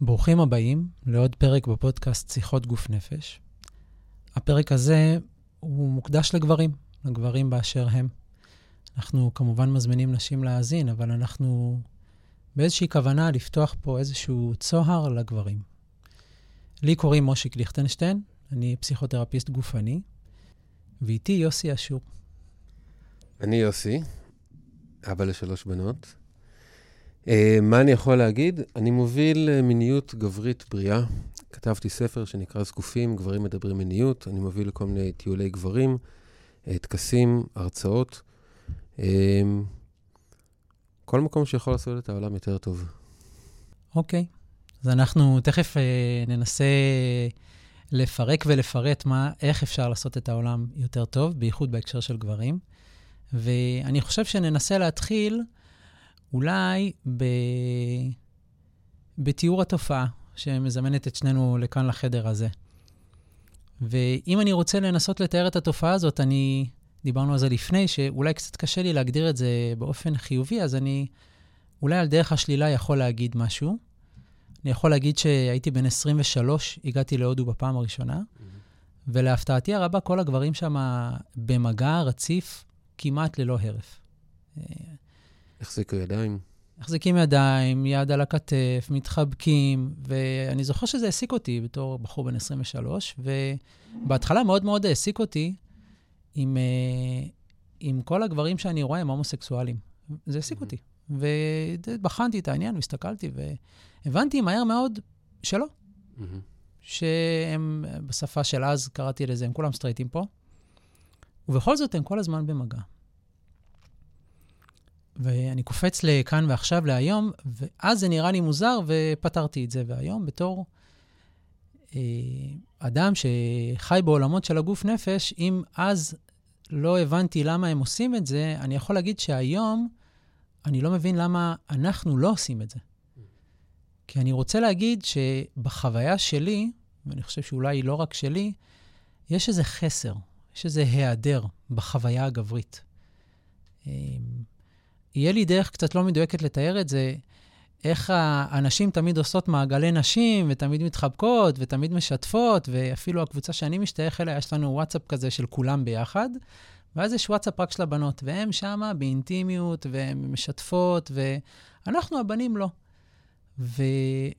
ברוכים הבאים לעוד פרק בפודקאסט שיחות גוף נפש. הפרק הזה הוא מוקדש לגברים, לגברים באשר הם. אנחנו כמובן מזמינים נשים להאזין, אבל אנחנו באיזושהי כוונה לפתוח פה איזשהו צוהר לגברים. לי קוראים מושיק ליכטנשטיין, אני פסיכותרפיסט גופני, ואיתי יוסי אשור. אני יוסי, אבא לשלוש בנות. Uh, מה אני יכול להגיד? אני מוביל uh, מיניות גברית בריאה. כתבתי ספר שנקרא זקופים, גברים מדברים מיניות. אני מוביל כל מיני טיולי גברים, uh, טקסים, הרצאות. כל מקום שיכול לעשות את העולם יותר טוב. אוקיי, okay. אז אנחנו תכף uh, ננסה לפרק ולפרט מה, איך אפשר לעשות את העולם יותר טוב, בייחוד בהקשר של גברים. ואני חושב שננסה להתחיל אולי ב... בתיאור התופעה שמזמנת את שנינו לכאן לחדר הזה. ואם אני רוצה לנסות לתאר את התופעה הזאת, אני, דיברנו על זה לפני, שאולי קצת קשה לי להגדיר את זה באופן חיובי, אז אני אולי על דרך השלילה יכול להגיד משהו. אני יכול להגיד שהייתי בן 23, הגעתי להודו בפעם הראשונה, mm-hmm. ולהפתעתי הרבה, כל הגברים שם במגע רציף כמעט ללא הרף. החזיקו ידיים. מחזיקים ידיים, יד על הכתף, מתחבקים, ואני זוכר שזה העסיק אותי בתור בחור בן 23, ובהתחלה מאוד מאוד העסיק אותי עם, אה, עם כל הגברים שאני רואה הם הומוסקסואלים. זה העסיק. אותי. ובחנתי את העניין, והסתכלתי, והבנתי מהר מאוד שלא. שהם, בשפה של אז קראתי לזה, הם כולם סטרייטים פה, ובכל זאת הם כל הזמן במגע. ואני קופץ לכאן ועכשיו להיום, ואז זה נראה לי מוזר, ופתרתי את זה. והיום, בתור אה, אדם שחי בעולמות של הגוף נפש, אם אז לא הבנתי למה הם עושים את זה, אני יכול להגיד שהיום אני לא מבין למה אנחנו לא עושים את זה. כי אני רוצה להגיד שבחוויה שלי, ואני חושב שאולי לא רק שלי, יש איזה חסר, יש איזה היעדר בחוויה הגברית. יהיה לי דרך קצת לא מדויקת לתאר את זה, איך הנשים תמיד עושות מעגלי נשים, ותמיד מתחבקות, ותמיד משתפות, ואפילו הקבוצה שאני משתייך אליה, יש לנו וואטסאפ כזה של כולם ביחד, ואז יש וואטסאפ רק של הבנות, והן שמה באינטימיות, והן משתפות, ואנחנו הבנים לא. ו...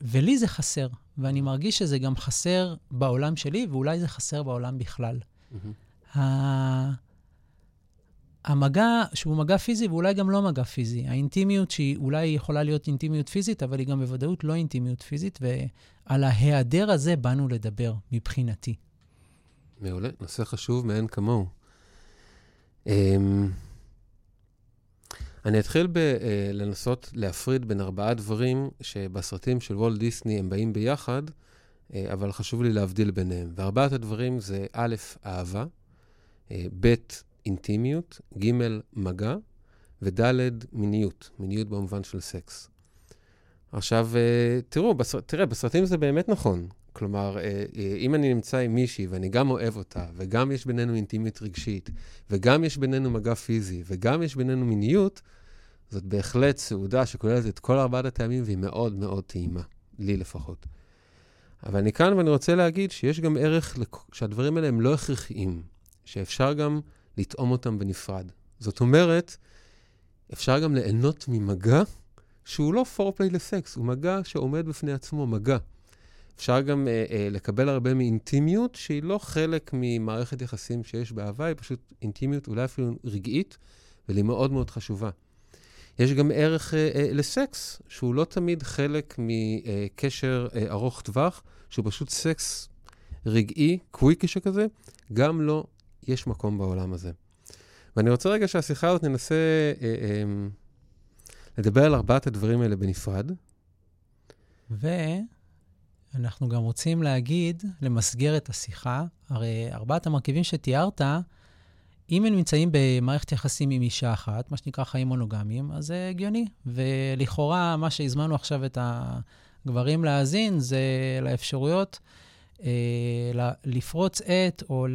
ולי זה חסר, ואני מרגיש שזה גם חסר בעולם שלי, ואולי זה חסר בעולם בכלל. Mm-hmm. המגע, שהוא מגע פיזי ואולי גם לא מגע פיזי. האינטימיות שהיא אולי יכולה להיות אינטימיות פיזית, אבל היא גם בוודאות לא אינטימיות פיזית, ועל ההיעדר הזה באנו לדבר, מבחינתי. מעולה, נושא חשוב מאין כמוהו. אמ, אני אתחיל בלנסות אה, להפריד בין ארבעה דברים שבסרטים של וולט דיסני הם באים ביחד, אה, אבל חשוב לי להבדיל ביניהם. וארבעת הדברים זה א', אהבה, אה, ב', אינטימיות, ג', מגע, וד', מיניות, מיניות במובן של סקס. עכשיו, אה, תראו, בסר... תראה, בסרטים זה באמת נכון. כלומר, אה, אה, אם אני נמצא עם מישהי ואני גם אוהב אותה, וגם יש בינינו אינטימיות רגשית, וגם יש בינינו מגע פיזי, וגם יש בינינו מיניות, זאת בהחלט סעודה שכוללת את כל ארבעת הטעמים, והיא מאוד מאוד טעימה, לי לפחות. אבל אני כאן ואני רוצה להגיד שיש גם ערך שהדברים האלה הם לא הכרחיים, שאפשר גם לטעום אותם בנפרד. זאת אומרת, אפשר גם ליהנות ממגע שהוא לא פורפליי לסקס, הוא מגע שעומד בפני עצמו, מגע. אפשר גם אה, אה, לקבל הרבה מאינטימיות שהיא לא חלק ממערכת יחסים שיש באהבה, היא פשוט אינטימיות, אולי אפילו רגעית, והיא מאוד מאוד חשובה. יש גם ערך אה, אה, לסקס, שהוא לא תמיד חלק מקשר אה, ארוך טווח, שהוא פשוט סקס רגעי, קוויקי שכזה, גם לא יש מקום בעולם הזה. ואני רוצה רגע שהשיחה הזאת ננסה אה, אה, לדבר על ארבעת הדברים האלה בנפרד. ואנחנו גם רוצים להגיד, למסגר את השיחה, הרי ארבעת המרכיבים שתיארת, אם הם נמצאים במערכת יחסים עם אישה אחת, מה שנקרא חיים מונוגמיים, אז זה הגיוני. ולכאורה, מה שהזמנו עכשיו את הגברים להאזין, זה לאפשרויות לפרוץ את או אה,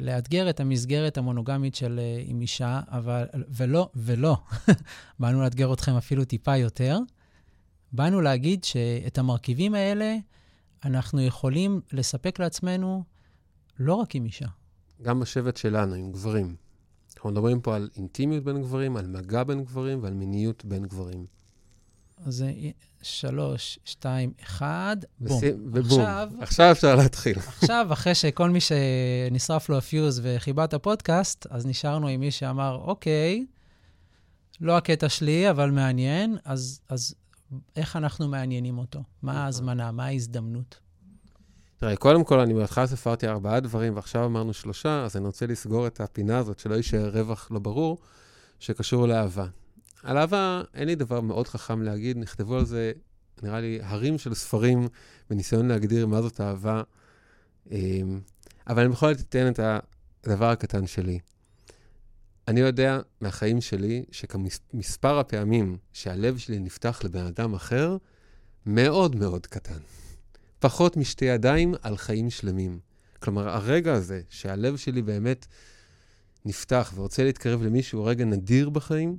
לאתגר את המסגרת המונוגמית של אה, עם אישה, אבל, ולא, ולא, באנו לאתגר אתכם אפילו טיפה יותר, באנו להגיד שאת המרכיבים האלה אנחנו יכולים לספק לעצמנו לא רק עם אישה. גם בשבט שלנו, עם גברים. אנחנו מדברים פה על אינטימיות בין גברים, על מגע בין גברים ועל מיניות בין גברים. אז זה שלוש, שתיים, אחד, בום. ובום. עכשיו... עכשיו אפשר להתחיל. עכשיו, אחרי שכל מי שנשרף לו הפיוז וחיבה את הפודקאסט, אז נשארנו עם מי שאמר, אוקיי, לא הקטע שלי, אבל מעניין, אז, אז איך אנחנו מעניינים אותו? מה נכון. ההזמנה? מה ההזדמנות? תראה, קודם כל, אני בהתחלה ספרתי ארבעה דברים, ועכשיו אמרנו שלושה, אז אני רוצה לסגור את הפינה הזאת, שלא יישאר רווח לא ברור, שקשור לאהבה. על אהבה אין לי דבר מאוד חכם להגיד, נכתבו על זה, נראה לי, הרים של ספרים בניסיון להגדיר מה זאת אהבה, אמ, אבל אני בכל זאת אתן את הדבר הקטן שלי. אני יודע מהחיים שלי שכמספר הפעמים שהלב שלי נפתח לבן אדם אחר, מאוד מאוד קטן. פחות משתי ידיים על חיים שלמים. כלומר, הרגע הזה שהלב שלי באמת נפתח ורוצה להתקרב למישהו, הוא רגע נדיר בחיים,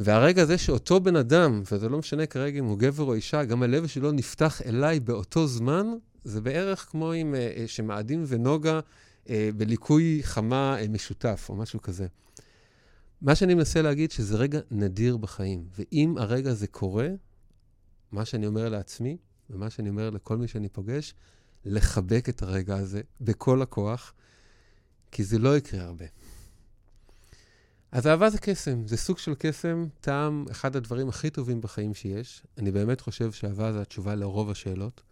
והרגע הזה שאותו בן אדם, וזה לא משנה כרגע אם הוא גבר או אישה, גם הלב שלו נפתח אליי באותו זמן, זה בערך כמו עם אה, אה, שמאדים ונוגה אה, בליקוי חמה משותף, או משהו כזה. מה שאני מנסה להגיד, שזה רגע נדיר בחיים, ואם הרגע הזה קורה, מה שאני אומר לעצמי, ומה שאני אומר לכל מי שאני פוגש, לחבק את הרגע הזה בכל הכוח, כי זה לא יקרה הרבה. אז אהבה זה קסם, זה סוג של קסם, טעם, אחד הדברים הכי טובים בחיים שיש. אני באמת חושב שאהבה זה התשובה לרוב השאלות.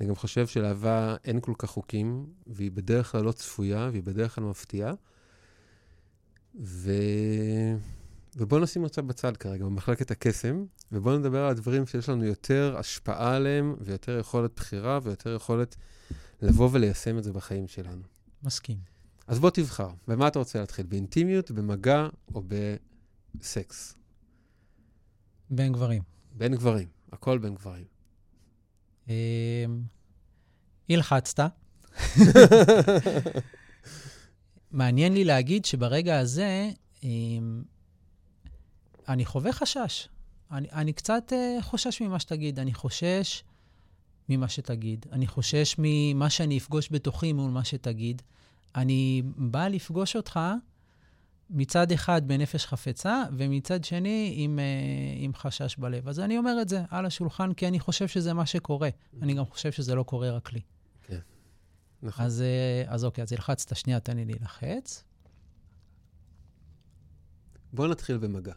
אני גם חושב שלאהבה אין כל כך חוקים, והיא בדרך כלל לא צפויה, והיא בדרך כלל מפתיעה. ו... ובואו נשים אותה בצד כרגע, במחלקת הקסם, ובואו נדבר על הדברים שיש לנו יותר השפעה עליהם, ויותר יכולת בחירה, ויותר יכולת לבוא וליישם את זה בחיים שלנו. מסכים. אז בוא תבחר, במה אתה רוצה להתחיל? באינטימיות, במגע או בסקס? בין גברים. בין גברים, הכל בין גברים. אמ, הלחצת. מעניין לי להגיד שברגע הזה, אמ, אני חווה חשש. אני, אני קצת uh, חושש ממה שתגיד. אני חושש ממה שתגיד. אני חושש ממה שאני אפגוש בתוכי מול מה שתגיד. אני בא לפגוש אותך מצד אחד בנפש חפצה, ומצד שני עם, uh, עם חשש בלב. אז אני אומר את זה על השולחן, כי אני חושב שזה מה שקורה. אני גם חושב שזה לא קורה רק לי. כן, נכון. אז, uh, אז אוקיי, אז הלחצת שנייה, תן לי להילחץ. בוא נתחיל במגע.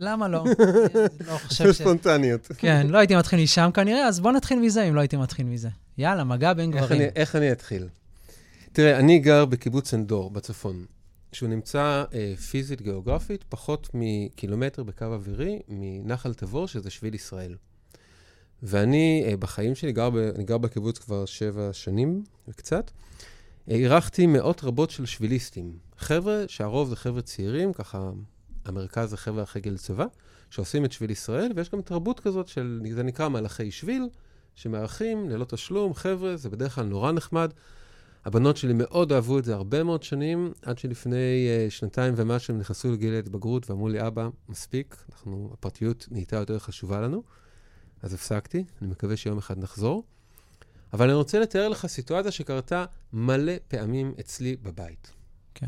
למה לא? לא חושב ש... ספונטניות. כן, לא הייתי מתחיל משם כנראה, אז בוא נתחיל מזה אם לא הייתי מתחיל מזה. יאללה, מגע בין איך גברים. אני, איך אני אתחיל? תראה, אני גר בקיבוץ אנדור בצפון, שהוא נמצא אה, פיזית גיאוגרפית פחות מקילומטר בקו אווירי מנחל תבור, שזה שביל ישראל. ואני אה, בחיים שלי, גר ב, אני גר בקיבוץ כבר שבע שנים וקצת, אה, אירחתי מאות רבות של שביליסטים. חבר'ה שהרוב זה חבר'ה צעירים, ככה המרכז זה חבר'ה אחרי גיל צבא, שעושים את שביל ישראל, ויש גם תרבות כזאת של, זה נקרא מהלכי שביל, שמארחים ללא תשלום, חבר'ה, זה בדרך כלל נורא נחמד. הבנות שלי מאוד אהבו את זה הרבה מאוד שנים, עד שלפני uh, שנתיים ומשהו הם נכנסו לגיל ההתבגרות ואמרו לי, אבא, מספיק, אנחנו, הפרטיות נהייתה יותר חשובה לנו. אז הפסקתי, אני מקווה שיום אחד נחזור. אבל אני רוצה לתאר לך סיטואציה שקרתה מלא פעמים אצלי בבית. כן.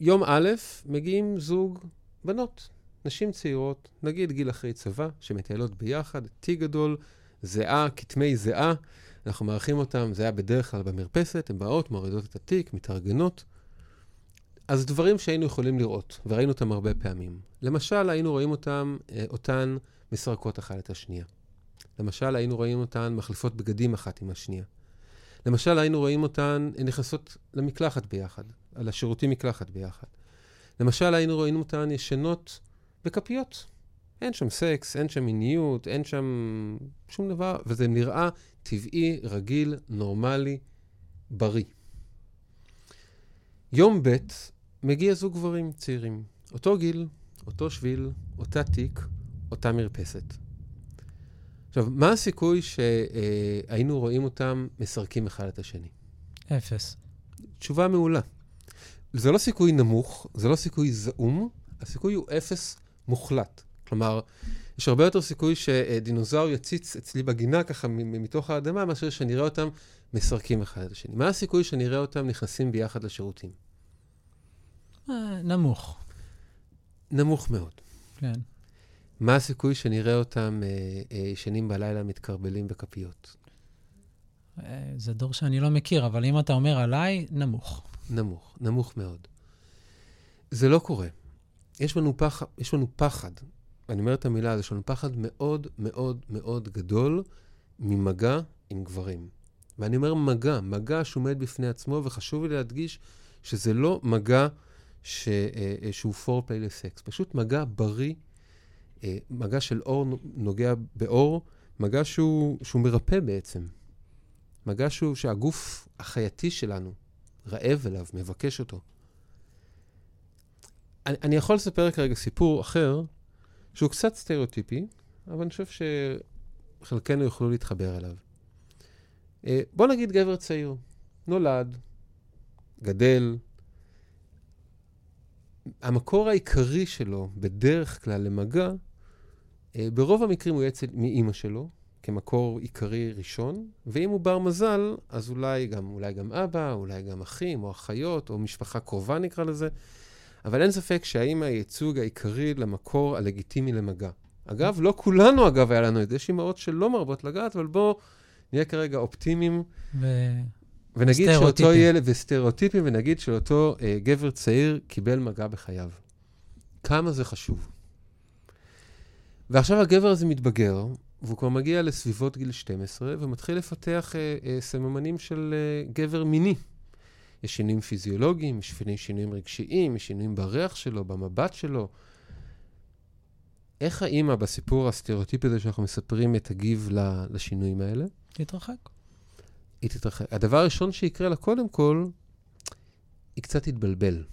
יום א', מגיעים זוג בנות, נשים צעירות, נגיד גיל אחרי צבא, שמטיילות ביחד, תיק גדול, זיעה, כתמי זיעה. אנחנו מארחים אותם, זה היה בדרך כלל במרפסת, הן באות, מורידות את התיק, מתארגנות. אז דברים שהיינו יכולים לראות, וראינו אותם הרבה פעמים. למשל, היינו רואים אותם, אה, אותן מסרקות אחת את השנייה. למשל, היינו רואים אותן מחליפות בגדים אחת עם השנייה. למשל, היינו רואים אותן נכנסות למקלחת ביחד, על השירותים מקלחת ביחד. למשל, היינו רואים אותן ישנות בכפיות. אין שם סקס, אין שם מיניות, אין שם שום דבר, וזה נראה טבעי, רגיל, נורמלי, בריא. יום ב' מגיע זוג גברים צעירים. אותו גיל, אותו שביל, אותה תיק, אותה מרפסת. עכשיו, מה הסיכוי שהיינו רואים אותם מסרקים אחד את השני? אפס. תשובה מעולה. זה לא סיכוי נמוך, זה לא סיכוי זעום, הסיכוי הוא אפס מוחלט. כלומר, יש הרבה יותר סיכוי שדינוזאור יציץ אצלי בגינה ככה מתוך האדמה, מאשר שאני אראה אותם מסרקים אחד את השני. מה הסיכוי שאני אראה אותם נכנסים ביחד לשירותים? אה, נמוך. נמוך מאוד. כן. מה הסיכוי שאני אראה אותם אה, אה, ישנים בלילה מתקרבלים בכפיות? אה, זה דור שאני לא מכיר, אבל אם אתה אומר עליי, נמוך. נמוך, נמוך מאוד. זה לא קורה. יש לנו, פח, יש לנו פחד, אני אומר את המילה, יש לנו פחד מאוד מאוד מאוד גדול ממגע עם גברים. ואני אומר מגע, מגע שעומד בפני עצמו, וחשוב לי להדגיש שזה לא מגע ש, אה, שהוא פורפליי לסקס, פשוט מגע בריא, אה, מגע של אור נוגע באור, מגע שהוא, שהוא מרפא בעצם. מגע שהוא, שהגוף החייתי שלנו רעב אליו, מבקש אותו. אני, אני יכול לספר כרגע סיפור אחר, שהוא קצת סטריאוטיפי, אבל אני חושב שחלקנו יוכלו להתחבר אליו. אה, בוא נגיד גבר צעיר, נולד, גדל, המקור העיקרי שלו, בדרך כלל למגע, אה, ברוב המקרים הוא יהיה מאימא שלו, כמקור עיקרי ראשון, ואם הוא בר מזל, אז אולי גם, אולי גם אבא, אולי גם אחים או אחיות, או משפחה קרובה נקרא לזה, אבל אין ספק שהאימא היא הייצוג העיקרי למקור הלגיטימי למגע. אגב, לא כולנו, אגב, היה לנו את זה, יש אימהות שלא מרבות לגעת, אבל בואו נהיה כרגע אופטימיים. ו... ונגיד שאותו ילד, וסטריאוטיפים, ונגיד שאותו אה, גבר צעיר קיבל מגע בחייו. כמה זה חשוב. ועכשיו הגבר הזה מתבגר, והוא כבר מגיע לסביבות גיל 12, ומתחיל לפתח אה, אה, סממנים של אה, גבר מיני. יש שינויים פיזיולוגיים, יש שינויים רגשיים, יש שינויים בריח שלו, במבט שלו. איך האימא בסיפור הסטריאוטיפי הזה שאנחנו מספרים תגיב לשינויים האלה? תתרחק. היא תתרחק. הדבר הראשון שיקרה לה, קודם כל, היא קצת תתבלבל.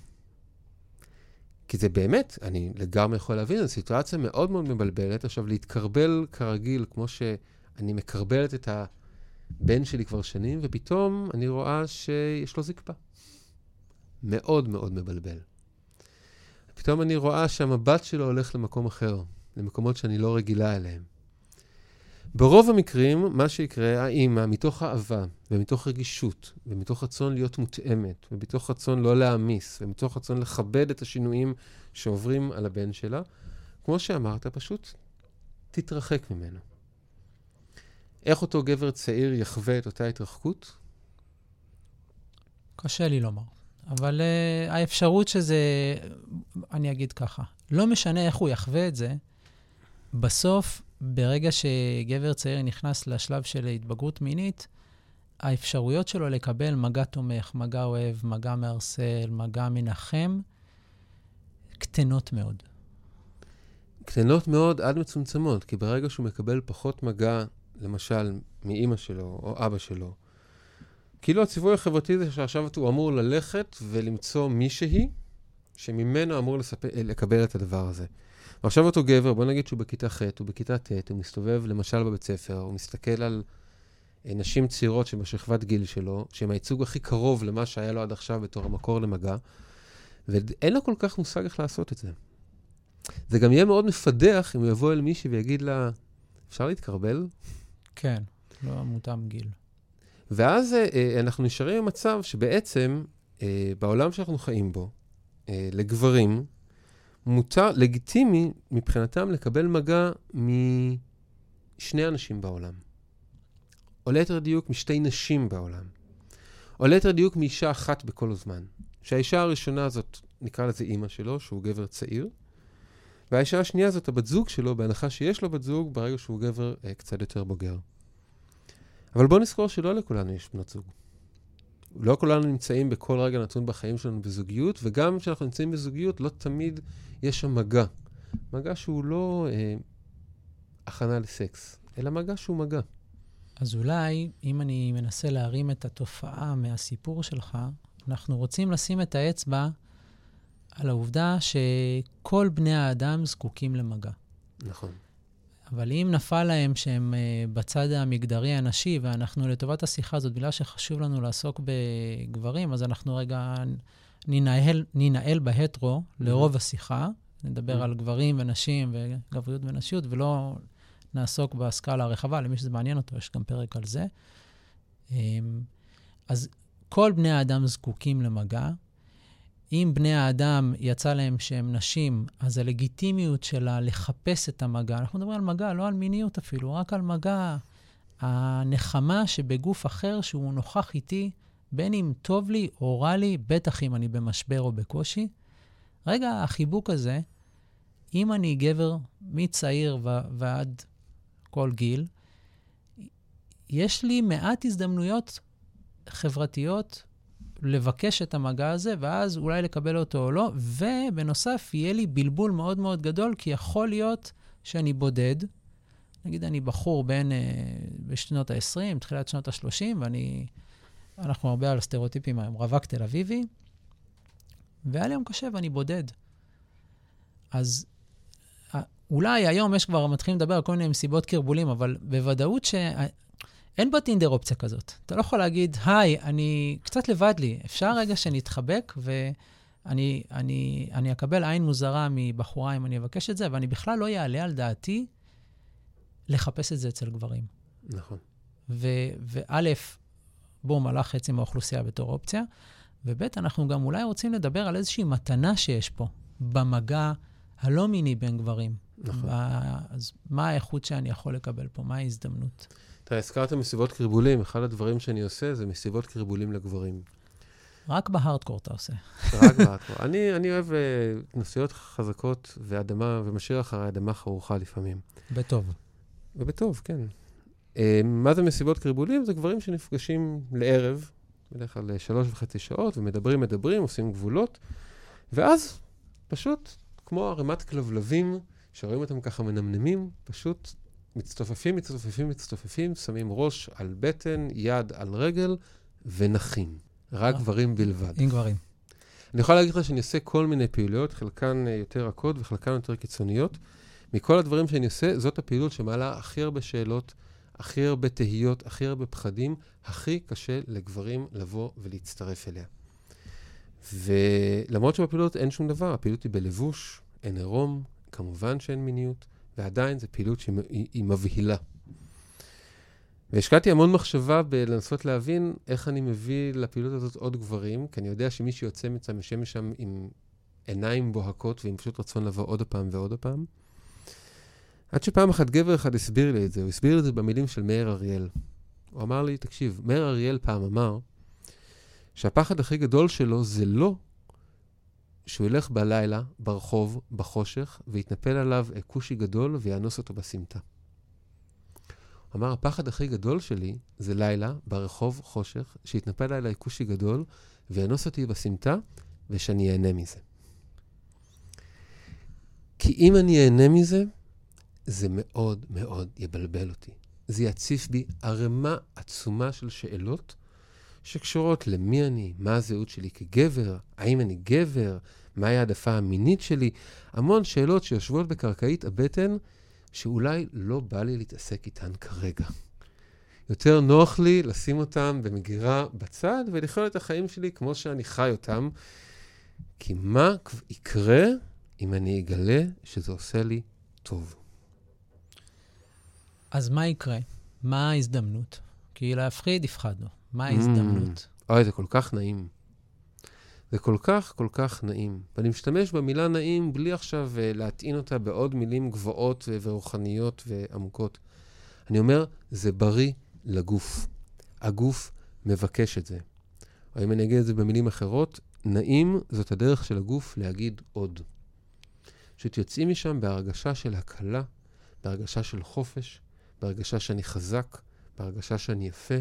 כי זה באמת, אני לגמרי יכול להבין, זו סיטואציה מאוד מאוד מבלבלת. עכשיו, להתקרבל כרגיל, כמו שאני מקרבלת את הבן שלי כבר שנים, ופתאום אני רואה שיש לו זקפה. מאוד מאוד מבלבל. פתאום אני רואה שהמבט שלו הולך למקום אחר, למקומות שאני לא רגילה אליהם. ברוב המקרים, מה שיקרה, האימא, מתוך אהבה, ומתוך רגישות, ומתוך רצון להיות מותאמת, ומתוך רצון לא להעמיס, ומתוך רצון לכבד את השינויים שעוברים על הבן שלה, כמו שאמרת, פשוט תתרחק ממנו. איך אותו גבר צעיר יחווה את אותה התרחקות? קשה לי לומר. אבל uh, האפשרות שזה, אני אגיד ככה, לא משנה איך הוא יחווה את זה, בסוף ברגע שגבר צעיר נכנס לשלב של התבגרות מינית, האפשרויות שלו לקבל מגע תומך, מגע אוהב, מגע מערסל, מגע מנחם, קטנות מאוד. קטנות מאוד עד מצומצמות, כי ברגע שהוא מקבל פחות מגע, למשל, מאימא שלו או אבא שלו, כאילו הציווי החברתי זה שעכשיו הוא אמור ללכת ולמצוא מישהי שממנו אמור לספ... לקבל את הדבר הזה. ועכשיו אותו גבר, בוא נגיד שהוא בכיתה ח', הוא בכיתה ט', הוא מסתובב למשל בבית ספר, הוא מסתכל על אה, נשים צעירות שבשכבת גיל שלו, שהן הייצוג הכי קרוב למה שהיה לו עד עכשיו בתור המקור למגע, ואין לו כל כך מושג איך לעשות את זה. זה גם יהיה מאוד מפדח אם הוא יבוא אל מישהי ויגיד לה, אפשר להתקרבל? כן, לא מותאם גיל. ואז אה, אה אנחנו נשארים במצב שבעצם, אה, בעולם שאנחנו חיים בו, אה, לגברים, מותר, לגיטימי מבחינתם לקבל מגע משני אנשים בעולם. או ליתר דיוק משתי נשים בעולם. או ליתר דיוק מאישה אחת בכל הזמן. שהאישה הראשונה הזאת, נקרא לזה אימא שלו, שהוא גבר צעיר, והאישה השנייה זאת הבת זוג שלו, בהנחה שיש לו בת זוג, ברגע שהוא גבר אה, קצת יותר בוגר. אבל בואו נזכור שלא לכולנו יש בנות זוג. לא כולנו נמצאים בכל רגע נתון בחיים שלנו בזוגיות, וגם כשאנחנו נמצאים בזוגיות, לא תמיד יש שם מגע. מגע שהוא לא אה, הכנה לסקס, אלא מגע שהוא מגע. אז אולי, אם אני מנסה להרים את התופעה מהסיפור שלך, אנחנו רוצים לשים את האצבע על העובדה שכל בני האדם זקוקים למגע. נכון. אבל אם נפל להם שהם uh, בצד המגדרי הנשי, ואנחנו לטובת השיחה הזאת, בגלל שחשוב לנו לעסוק בגברים, אז אנחנו רגע ננהל, ננהל בהטרו לרוב השיחה, נדבר על גברים ונשים וגבריות ונשיות, ולא נעסוק בסקאלה הרחבה, למי שזה מעניין אותו, יש גם פרק על זה. אמ, אז כל בני האדם זקוקים למגע. אם בני האדם יצא להם שהם נשים, אז הלגיטימיות שלה לחפש את המגע, אנחנו מדברים על מגע, לא על מיניות אפילו, רק על מגע. הנחמה שבגוף אחר שהוא נוכח איתי, בין אם טוב לי או רע לי, בטח אם אני במשבר או בקושי. רגע, החיבוק הזה, אם אני גבר מצעיר ועד כל גיל, יש לי מעט הזדמנויות חברתיות לבקש את המגע הזה, ואז אולי לקבל אותו או לא, ובנוסף, יהיה לי בלבול מאוד מאוד גדול, כי יכול להיות שאני בודד. נגיד, אני בחור בין, uh, בשנות ה-20, תחילת שנות ה-30, ואני, אנחנו הרבה על סטריאוטיפים היום, רווק תל אביבי, והיה לי יום קשה ואני בודד. אז אולי היום יש כבר, מתחילים לדבר על כל מיני מסיבות קרבולים, אבל בוודאות ש... אין בטינדר אופציה כזאת. אתה לא יכול להגיד, היי, אני קצת לבד לי, אפשר רגע שנתחבק ואני אני, אני אקבל עין מוזרה מבחורה אם אני אבקש את זה, ואני בכלל לא אעלה על דעתי לחפש את זה אצל גברים. נכון. וא', בום, הלך חצי מהאוכלוסייה בתור אופציה, וב', אנחנו גם אולי רוצים לדבר על איזושהי מתנה שיש פה במגע הלא מיני בין גברים. נכון. אז מה האיכות שאני יכול לקבל פה? מה ההזדמנות? אתה הזכרת מסיבות קריבולים, אחד הדברים שאני עושה זה מסיבות קריבולים לגברים. רק בהארדקור אתה עושה. רק בהארדקור. אני, אני אוהב uh, נסיעות חזקות ואדמה, ומשאיר אחריי אדמה חרוכה לפעמים. בטוב. ובטוב, כן. Uh, מה זה מסיבות קריבולים? זה גברים שנפגשים לערב, בדרך כלל שלוש וחצי שעות, ומדברים, מדברים, עושים גבולות, ואז פשוט, כמו ערימת כלבלבים, שרואים אותם ככה מנמנמים, פשוט מצטופפים, מצטופפים, מצטופפים, שמים ראש על בטן, יד על רגל, ונחים. רק אה. גברים בלבד. עם גברים. אני יכול להגיד לך שאני עושה כל מיני פעילויות, חלקן אה, יותר רכות וחלקן יותר קיצוניות. מכל הדברים שאני עושה, זאת הפעילות שמעלה הכי הרבה שאלות, הכי הרבה תהיות, הכי הרבה פחדים, הכי קשה לגברים לבוא ולהצטרף אליה. ולמרות שבפעילות אין שום דבר, הפעילות היא בלבוש, אין עירום, כמובן שאין מיניות, ועדיין זו פעילות שהיא מבהילה. והשקעתי המון מחשבה בלנסות להבין איך אני מביא לפעילות הזאת עוד גברים, כי אני יודע שמי שיוצא מצם יושב משם עם עיניים בוהקות ועם פשוט רצון לבוא עוד פעם ועוד פעם. עד שפעם אחת גבר אחד הסביר לי את זה, הוא הסביר את זה במילים של מאיר אריאל. הוא אמר לי, תקשיב, מאיר אריאל פעם אמר שהפחד הכי גדול שלו זה לא שהוא ילך בלילה, ברחוב, בחושך, ויתנפל עליו כושי גדול ויאנוס אותו בסמטה. אמר, הפחד הכי גדול שלי זה לילה, ברחוב, חושך, שיתנפל עליי כושי גדול ויאנוס אותי בסמטה, ושאני אהנה מזה. כי אם אני אהנה מזה, זה מאוד מאוד יבלבל אותי. זה יציף בי ערימה עצומה של שאלות שקשורות למי אני, מה הזהות שלי כגבר, האם אני גבר, מהי העדפה המינית שלי, המון שאלות שיושבות בקרקעית הבטן, שאולי לא בא לי להתעסק איתן כרגע. יותר נוח לי לשים אותן במגירה בצד ולחיות את החיים שלי כמו שאני חי אותם, כי מה יקרה אם אני אגלה שזה עושה לי טוב? אז מה יקרה? מה ההזדמנות? כי להפחיד, הפחדנו. מה ההזדמנות? Mm, אוי, זה כל כך נעים. זה כל כך, כל כך נעים. ואני משתמש במילה נעים בלי עכשיו uh, להטעין אותה בעוד מילים גבוהות uh, ורוחניות ועמוקות. אני אומר, זה בריא לגוף. הגוף מבקש את זה. או אם אני אגיד את זה במילים אחרות, נעים זאת הדרך של הגוף להגיד עוד. פשוט יוצאים משם בהרגשה של הקלה, בהרגשה של חופש, בהרגשה שאני חזק, בהרגשה שאני יפה,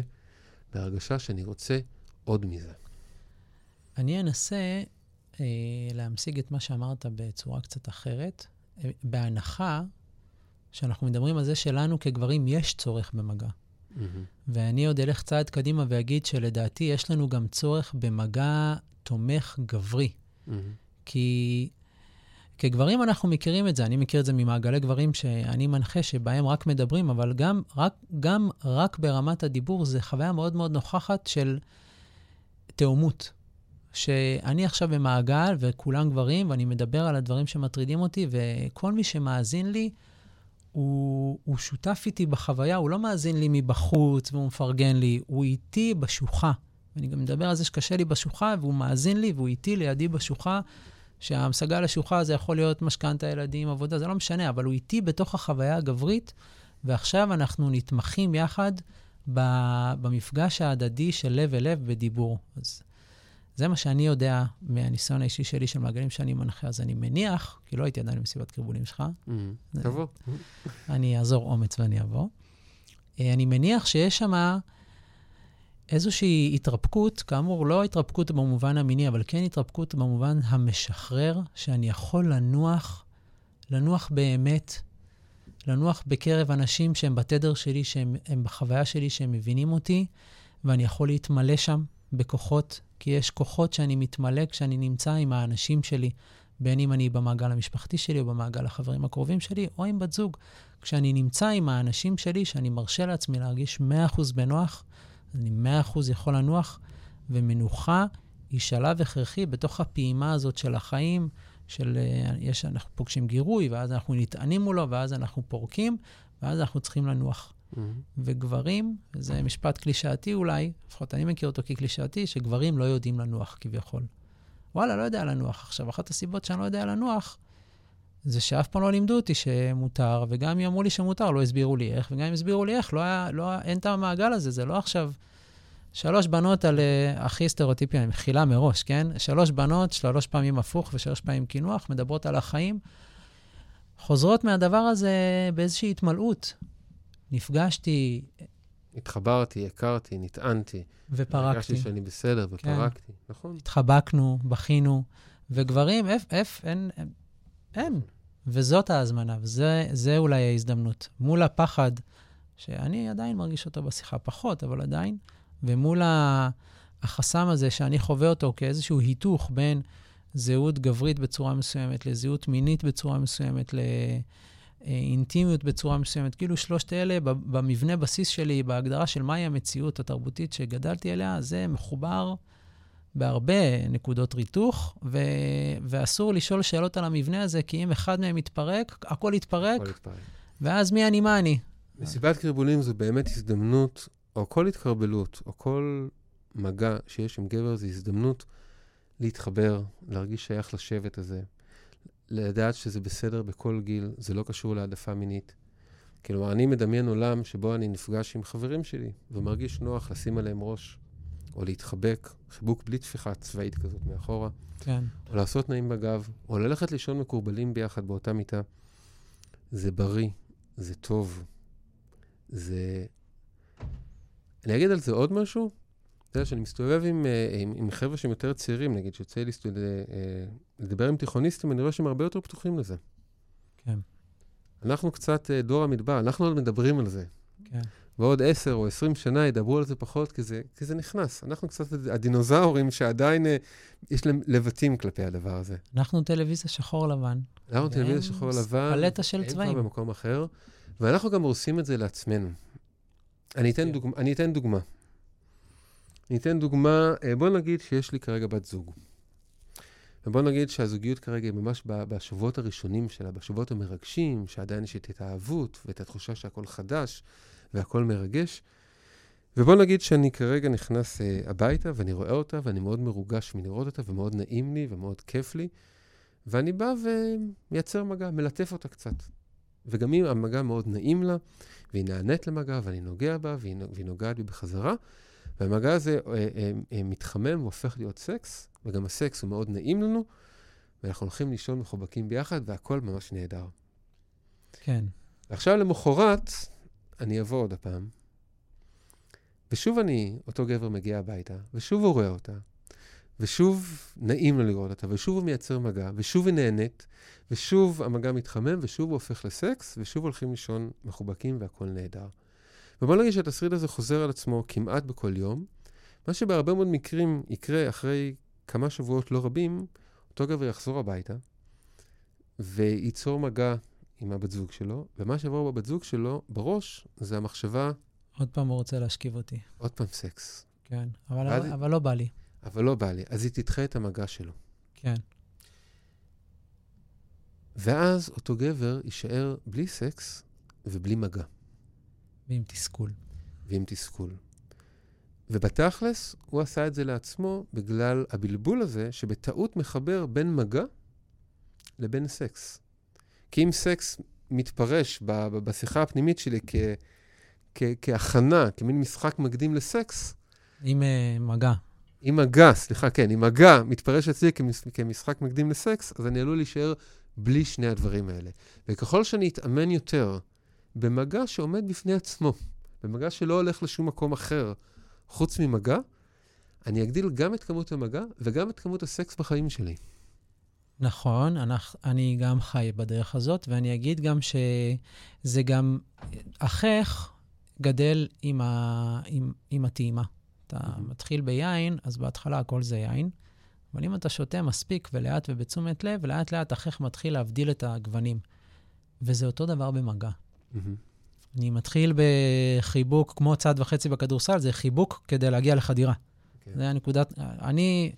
בהרגשה שאני רוצה עוד מזה. אני אנסה אה, להמשיג את מה שאמרת בצורה קצת אחרת, אה, בהנחה שאנחנו מדברים על זה שלנו כגברים יש צורך במגע. Mm-hmm. ואני עוד אלך צעד קדימה ואגיד שלדעתי יש לנו גם צורך במגע תומך גברי. Mm-hmm. כי כגברים אנחנו מכירים את זה, אני מכיר את זה ממעגלי גברים שאני מנחה, שבהם רק מדברים, אבל גם רק, גם רק ברמת הדיבור זה חוויה מאוד מאוד נוכחת של תאומות. שאני עכשיו במעגל וכולם גברים, ואני מדבר על הדברים שמטרידים אותי, וכל מי שמאזין לי, הוא, הוא שותף איתי בחוויה, הוא לא מאזין לי מבחוץ והוא מפרגן לי, הוא איתי בשוחה. ואני גם מדבר על זה שקשה לי בשוחה, והוא מאזין לי והוא איתי לידי בשוחה, שההמשגה לשוחה זה יכול להיות משכנתה, ילדים, עבודה, זה לא משנה, אבל הוא איתי בתוך החוויה הגברית, ועכשיו אנחנו נתמכים יחד במפגש ההדדי של לב אל לב בדיבור. אז זה מה שאני יודע מהניסיון האישי שלי של מעגלים שאני מנחה. אז אני מניח, כי לא הייתי עדיין במסיבת קרבולים שלך. Mm-hmm. תבוא. אני אעזור אומץ ואני אבוא. אה, אני מניח שיש שם איזושהי התרפקות, כאמור, לא התרפקות במובן המיני, אבל כן התרפקות במובן המשחרר, שאני יכול לנוח, לנוח באמת, לנוח בקרב אנשים שהם בתדר שלי, שהם בחוויה שלי, שהם מבינים אותי, ואני יכול להתמלא שם בכוחות כי יש כוחות שאני מתמלא כשאני נמצא עם האנשים שלי, בין אם אני במעגל המשפחתי שלי או במעגל החברים הקרובים שלי, או עם בת זוג. כשאני נמצא עם האנשים שלי, שאני מרשה לעצמי להרגיש 100% בנוח, אני 100% יכול לנוח, ומנוחה היא שלב הכרחי בתוך הפעימה הזאת של החיים, של אה, יש, אנחנו פוגשים גירוי, ואז אנחנו נטענים מולו, ואז אנחנו פורקים, ואז אנחנו צריכים לנוח. Mm-hmm. וגברים, זה משפט קלישאתי אולי, לפחות אני מכיר אותו כקלישאתי, שגברים לא יודעים לנוח כביכול. וואלה, לא יודע לנוח. עכשיו, אחת הסיבות שאני לא יודע לנוח, זה שאף פעם לא לימדו אותי שמותר, וגם אם אמרו לי שמותר, לא הסבירו לי איך, וגם אם הסבירו לי איך, לא היה, לא, אין את המעגל הזה, זה לא עכשיו שלוש בנות על uh, הכי סטריאוטיפי, אני מחילה מראש, כן? שלוש בנות, שלוש פעמים הפוך ושלוש פעמים קינוח, מדברות על החיים, חוזרות מהדבר הזה באיזושהי התמלאות. נפגשתי... התחברתי, הכרתי, נטענתי. ופרקתי. הרגשתי שאני בסדר ופרקתי, כן. נכון. התחבקנו, בכינו, וגברים, איפה, איפ, אין, אין. אין. וזאת ההזמנה, וזה אולי ההזדמנות. מול הפחד, שאני עדיין מרגיש אותו בשיחה פחות, אבל עדיין, ומול החסם הזה שאני חווה אותו כאיזשהו היתוך בין זהות גברית בצורה מסוימת לזהות מינית בצורה מסוימת, ל... אינטימיות בצורה מסוימת. כאילו שלושת אלה, במבנה בסיס שלי, בהגדרה של מהי המציאות התרבותית שגדלתי עליה, זה מחובר בהרבה נקודות ריתוך, ו... ואסור לשאול שאלות על המבנה הזה, כי אם אחד מהם יתפרק, הכל יתפרק, הכל יתפרק. ואז מי אני, מה אני. מסיבת קרבולים זו באמת הזדמנות, או כל התקרבלות, או כל מגע שיש עם גבר, זו הזדמנות להתחבר, להרגיש שייך לשבט הזה. לדעת שזה בסדר בכל גיל, זה לא קשור להעדפה מינית. כלומר, אני מדמיין עולם שבו אני נפגש עם חברים שלי ומרגיש נוח לשים עליהם ראש, או להתחבק, חיבוק בלי תפיחה צבאית כזאת מאחורה. כן. או לעשות נעים בגב, או ללכת לישון מקורבלים ביחד באותה מיטה. זה בריא, זה טוב, זה... אני אגיד על זה עוד משהו. אתה יודע, כשאני מסתובב עם, אה, עם, עם חבר'ה שהם יותר צעירים, נגיד, שיוצא לי סטוד... אה, לדבר עם תיכוניסטים, אני רואה שהם הרבה יותר פתוחים לזה. כן. אנחנו קצת אה, דור המדבר, אנחנו עוד מדברים על זה. כן. ועוד עשר או עשרים שנה ידברו על זה פחות, כי זה, כי זה נכנס. אנחנו קצת הדינוזאורים שעדיין יש להם לבטים כלפי הדבר הזה. אנחנו טלוויזיה שחור לבן. אנחנו טלוויזיה שחור לבן. פלטה של צבעים. הם כבר במקום אחר, ואנחנו גם עושים את זה לעצמנו. אני אתן, כן. דוג... אני אתן דוגמה. אני אתן דוגמה, אה, בוא נגיד שיש לי כרגע בת זוג. ובוא נגיד שהזוגיות כרגע היא ממש בשבועות הראשונים שלה, בשבועות המרגשים, שעדיין יש את ההתאהבות ואת התחושה שהכל חדש והכל מרגש. ובוא נגיד שאני כרגע נכנס uh, הביתה ואני רואה אותה ואני מאוד מרוגש מלראות אותה ומאוד נעים לי ומאוד כיף לי, ואני בא ומייצר מגע, מלטף אותה קצת. וגם אם המגע מאוד נעים לה, והיא נענית למגע ואני נוגע בה והיא, והיא נוגעת בי בחזרה, והמגע הזה אה, אה, אה, מתחמם והופך להיות סקס, וגם הסקס הוא מאוד נעים לנו, ואנחנו הולכים לישון מחובקים ביחד, והכל ממש נהדר. כן. עכשיו למחרת, אני אבוא עוד הפעם, ושוב אני, אותו גבר מגיע הביתה, ושוב הוא רואה אותה, ושוב נעים לו לראות אותה, ושוב הוא מייצר מגע, ושוב היא נהנית, ושוב המגע מתחמם, ושוב הוא הופך לסקס, ושוב הולכים לישון מחובקים והכל נהדר. ובוא נגיד שהתסריט הזה חוזר על עצמו כמעט בכל יום, מה שבהרבה מאוד מקרים יקרה אחרי כמה שבועות לא רבים, אותו גבר יחזור הביתה וייצור מגע עם הבת זוג שלו, ומה שיבוא בבת זוג שלו בראש זה המחשבה... עוד פעם הוא רוצה להשכיב אותי. עוד פעם סקס. כן, אבל, ואז... אבל לא בא לי. אבל לא בא לי. אז היא תדחה את המגע שלו. כן. ואז אותו גבר יישאר בלי סקס ובלי מגע. ועם תסכול. ועם תסכול. ובתכלס, הוא עשה את זה לעצמו בגלל הבלבול הזה, שבטעות מחבר בין מגע לבין סקס. כי אם סקס מתפרש ב- ב- בשיחה הפנימית שלי כ- כ- כהכנה, כמין משחק מקדים לסקס, עם uh, מגע. אם מגע, סליחה, כן, אם מגע מתפרש אצלי כמש, כמשחק מקדים לסקס, אז אני עלול להישאר בלי שני הדברים האלה. וככל שאני אתאמן יותר במגע שעומד בפני עצמו, במגע שלא הולך לשום מקום אחר חוץ ממגע, אני אגדיל גם את כמות המגע וגם את כמות הסקס בחיים שלי. נכון, אנחנו, אני גם חי בדרך הזאת, ואני אגיד גם שזה גם, אחיך גדל עם, ה, עם, עם הטעימה. אתה. מתחיל ביין, אז בהתחלה הכל זה יין, אבל אם אתה שותה מספיק ולאט ובתשומת לב, לאט לאט אחיך מתחיל להבדיל את הגוונים. וזה אותו דבר במגע. מהמם. אני מתחיל בחיבוק כמו צעד וחצי בכדורסל, זה חיבוק כדי להגיע לחדירה. כן. זה הנקודת... אני,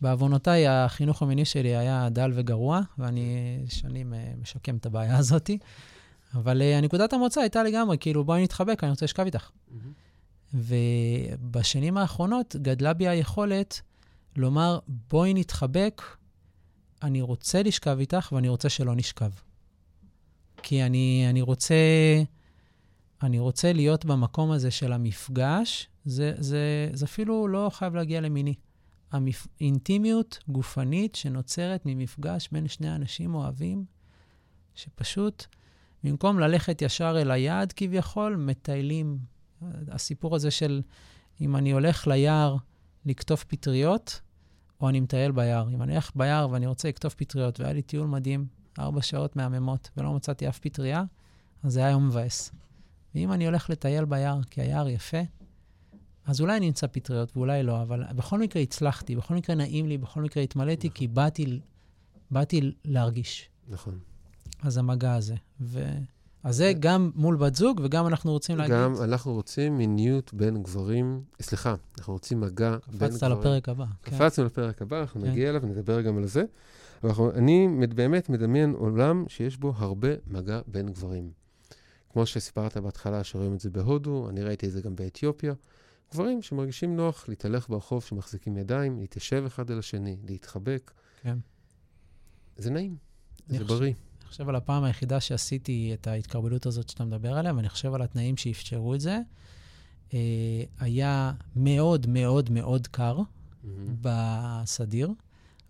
בעוונותיי, החינוך המיני שלי היה דל וגרוע, ואני שנים אה, משקם את הבעיה הזאת. אבל אה, נקודת המוצא הייתה לגמרי, כאילו, בואי נתחבק, אני רוצה לשכב איתך. ובשנים האחרונות גדלה בי היכולת לומר, בואי נתחבק, אני רוצה לשכב איתך ואני רוצה שלא נשכב. כי אני, אני רוצה... אני רוצה להיות במקום הזה של המפגש, זה, זה, זה אפילו לא חייב להגיע למיני. המפ... אינטימיות גופנית שנוצרת ממפגש בין שני אנשים אוהבים, שפשוט, במקום ללכת ישר אל היעד כביכול, מטיילים. הסיפור הזה של אם אני הולך ליער לקטוף פטריות, או אני מטייל ביער. אם אני הולך ביער ואני רוצה לקטוף פטריות, והיה לי טיול מדהים, ארבע שעות מהממות, ולא מצאתי אף פטריה, אז זה היה יום מבאס. ואם אני הולך לטייל ביער כי היער יפה, אז אולי אני אמצא פטריות ואולי לא, אבל בכל מקרה הצלחתי, בכל מקרה נעים לי, בכל מקרה התמלאתי, כי באתי, באתי להרגיש. נכון. אז המגע הזה. ו... אז זה גם מול בת זוג, וגם אנחנו רוצים להגיד... גם אנחנו רוצים מיניות בין גברים, סליחה, אנחנו רוצים מגע בין גברים. קפצת לפרק הבא. כן. קפצנו לפרק הבא, אנחנו כן. נגיע אליו ונדבר גם על זה. אבל אנחנו- אני באמת מדמיין עולם שיש בו הרבה מגע בין גברים. כמו שסיפרת בהתחלה, שרואים את זה בהודו, אני ראיתי את זה גם באתיופיה. גברים שמרגישים נוח להתהלך ברחוב, שמחזיקים ידיים, להתיישב אחד על השני, להתחבק. כן. זה נעים, זה חושב- בריא. אני חושב על הפעם היחידה שעשיתי את ההתקרבלות הזאת שאתה מדבר עליה, ואני חושב על התנאים שאפשרו את זה. אה, היה מאוד מאוד מאוד קר מהמם, בסדיר,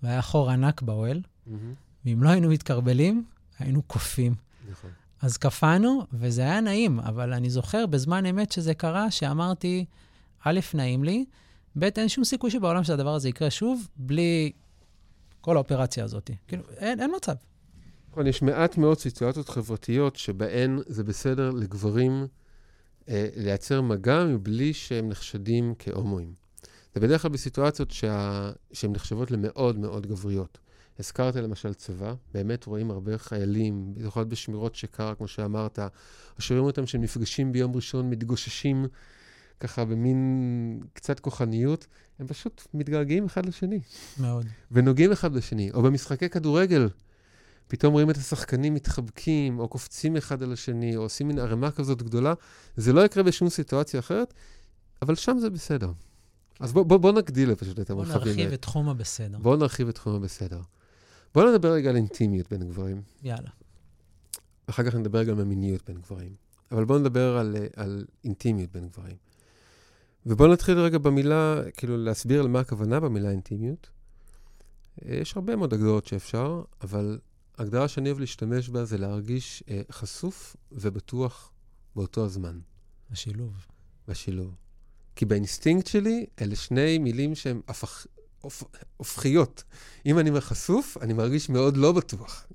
והיה חור ענק באוהל, מהמם, ואם לא היינו מתקרבלים, היינו קופאים. נכון. אז קפאנו, וזה היה נעים, אבל אני זוכר בזמן אמת שזה קרה, שאמרתי, א', נעים לי, ב', אין שום סיכוי שבעולם שהדבר הזה יקרה שוב, בלי כל האופרציה הזאת. כאילו, אין, אין מצב. נכון, יש מעט מאוד סיטואציות חברתיות שבהן זה בסדר לגברים אה, לייצר מגע מבלי שהם נחשדים כהומואים. זה בדרך כלל בסיטואציות שה... שהן נחשבות למאוד מאוד גבריות. הזכרת למשל צבא, באמת רואים הרבה חיילים, במיוחד בשמירות שקר, כמו שאמרת, או שרואים אותם שהם נפגשים ביום ראשון, מתגוששים ככה במין קצת כוחניות, הם פשוט מתגעגעים אחד לשני. מאוד. ונוגעים אחד בשני, או במשחקי כדורגל, פתאום רואים את השחקנים מתחבקים, או קופצים אחד על השני, או עושים מין ערימה כזאת גדולה. זה לא יקרה בשום סיטואציה אחרת, אבל שם זה בסדר. אז בוא, בוא, בוא נגדיל פשוט את בואו המרחבים נרחיב האלה. את תחום הבסדר. בואו נרחיב את תחום הבסדר. בואו נדבר רגע על אינטימיות בין גברים. יאללה. אחר כך נדבר גם על מיניות בין גברים. אבל בואו נדבר על, אה, על אינטימיות בין גברים. ובואו נתחיל רגע במילה, כאילו להסביר למה הכוונה במילה אינטימיות. אה, יש הרבה מאוד הגדרות שאפשר, אבל הגדרה שאני אוהב להשתמש בה זה להרגיש אה, חשוף ובטוח באותו הזמן, השילוב. בשילוב. כי באינסטינקט שלי, אלה שני מילים שהן הפך, הופ, הופכיות. אם אני חשוף, אני מרגיש מאוד לא בטוח.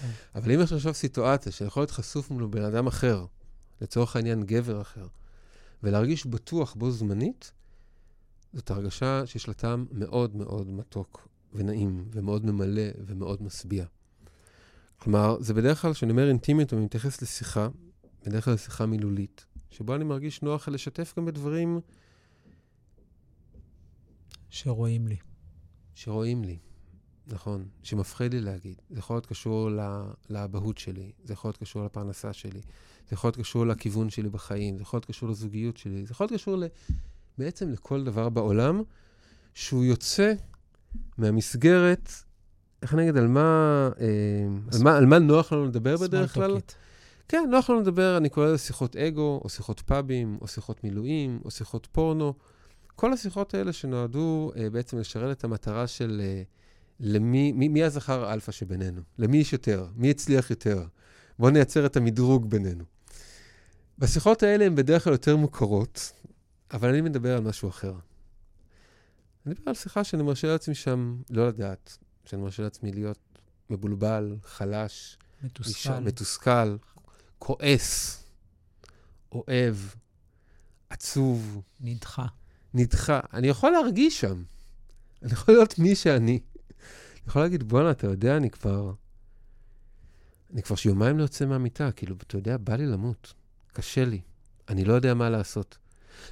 כן. אבל אם יש עכשיו סיטואציה שאני יכול להיות חשוף מול בן אדם אחר, לצורך העניין גבר אחר, ולהרגיש בטוח בו זמנית, זאת הרגשה שיש לה טעם מאוד מאוד מתוק ונעים, ומאוד ממלא ומאוד משביע. כלומר, זה בדרך כלל, כשאני אומר אינטימיות, אני מתייחס לשיחה, בדרך כלל לשיחה מילולית, שבו אני מרגיש נוח לשתף גם בדברים שרואים לי. שרואים לי, נכון, שמפחיד לי להגיד. זה יכול להיות קשור לאבהות שלי, זה יכול להיות קשור לפרנסה שלי, זה יכול להיות קשור לכיוון שלי בחיים, זה יכול להיות קשור לזוגיות שלי, זה יכול להיות קשור ל... בעצם לכל דבר בעולם שהוא יוצא מהמסגרת, איך אני אגיד, על מה, אה, על מה, על מה נוח לנו לדבר בדרך כלל? כן, נוח לנו לדבר, אני קורא לזה שיחות אגו, או שיחות פאבים, או שיחות מילואים, או שיחות פורנו. כל השיחות האלה שנועדו אה, בעצם לשרת את המטרה של אה, למי, מי, מי הזכר האלפא שבינינו? למי יש יותר? מי הצליח יותר? בואו נייצר את המדרוג בינינו. בשיחות האלה הן בדרך כלל יותר מוכרות, אבל אני מדבר על משהו אחר. אני מדבר על שיחה שאני מרשה לעצמי שם לא לדעת, שאני מרשה לעצמי להיות מבולבל, חלש, מתוסכל, מתוסכל כועס, אוהב, עצוב. נדחה. נדחה. אני יכול להרגיש שם. אני יכול להיות מי שאני. אני יכול להגיד, בואנה, אתה יודע, אני כבר... אני כבר שיומיים לא יוצא מהמיטה, כאילו, אתה יודע, בא לי למות. קשה לי. אני לא יודע מה לעשות.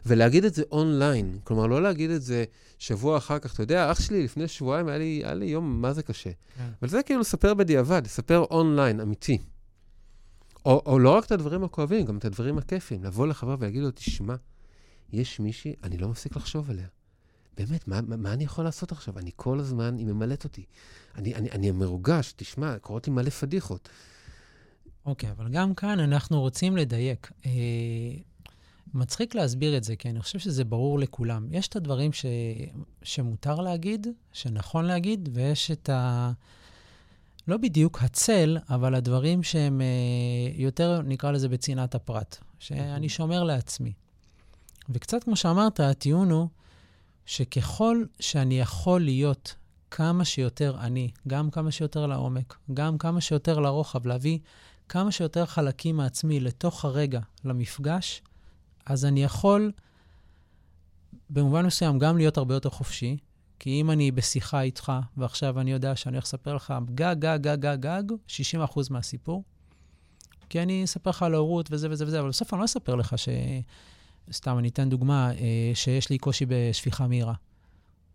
ולהגיד את זה אונליין, כלומר, לא להגיד את זה שבוע אחר כך. אתה יודע, אח שלי לפני שבועיים היה לי, היה לי יום, מה זה קשה. כן. אבל זה כאילו לספר בדיעבד, לספר אונליין, אמיתי. או, או לא רק את הדברים הכואבים, גם את הדברים הכיפים. לבוא לחבר ולהגיד לו, תשמע, יש מישהי, אני לא מפסיק לחשוב עליה. באמת, מה, מה, מה אני יכול לעשות עכשיו? אני כל הזמן, היא ממלאת אותי. אני, אני, אני מרוגש, תשמע, קורות לי מלא פדיחות. אוקיי, okay, אבל גם כאן אנחנו רוצים לדייק. אה, מצחיק להסביר את זה, כי אני חושב שזה ברור לכולם. יש את הדברים ש, שמותר להגיד, שנכון להגיד, ויש את ה... לא בדיוק הצל, אבל הדברים שהם אה, יותר, נקרא לזה בצנעת הפרט, שאני אוקיי. שומר לעצמי. וקצת כמו שאמרת, הטיעון הוא שככל שאני יכול להיות כמה שיותר אני, גם כמה שיותר לעומק, גם כמה שיותר לרוחב, להביא כמה שיותר חלקים מעצמי לתוך הרגע, למפגש, אז אני יכול במובן מסוים גם להיות הרבה יותר חופשי, כי אם אני בשיחה איתך, ועכשיו אני יודע שאני הולך לספר לך גג, גג, גג, גג, גג, 60% מהסיפור, כי אני אספר לך על ההורות וזה וזה וזה, אבל בסוף אני לא אספר לך ש... סתם, אני אתן דוגמה, אה, שיש לי קושי בשפיכה מהירה.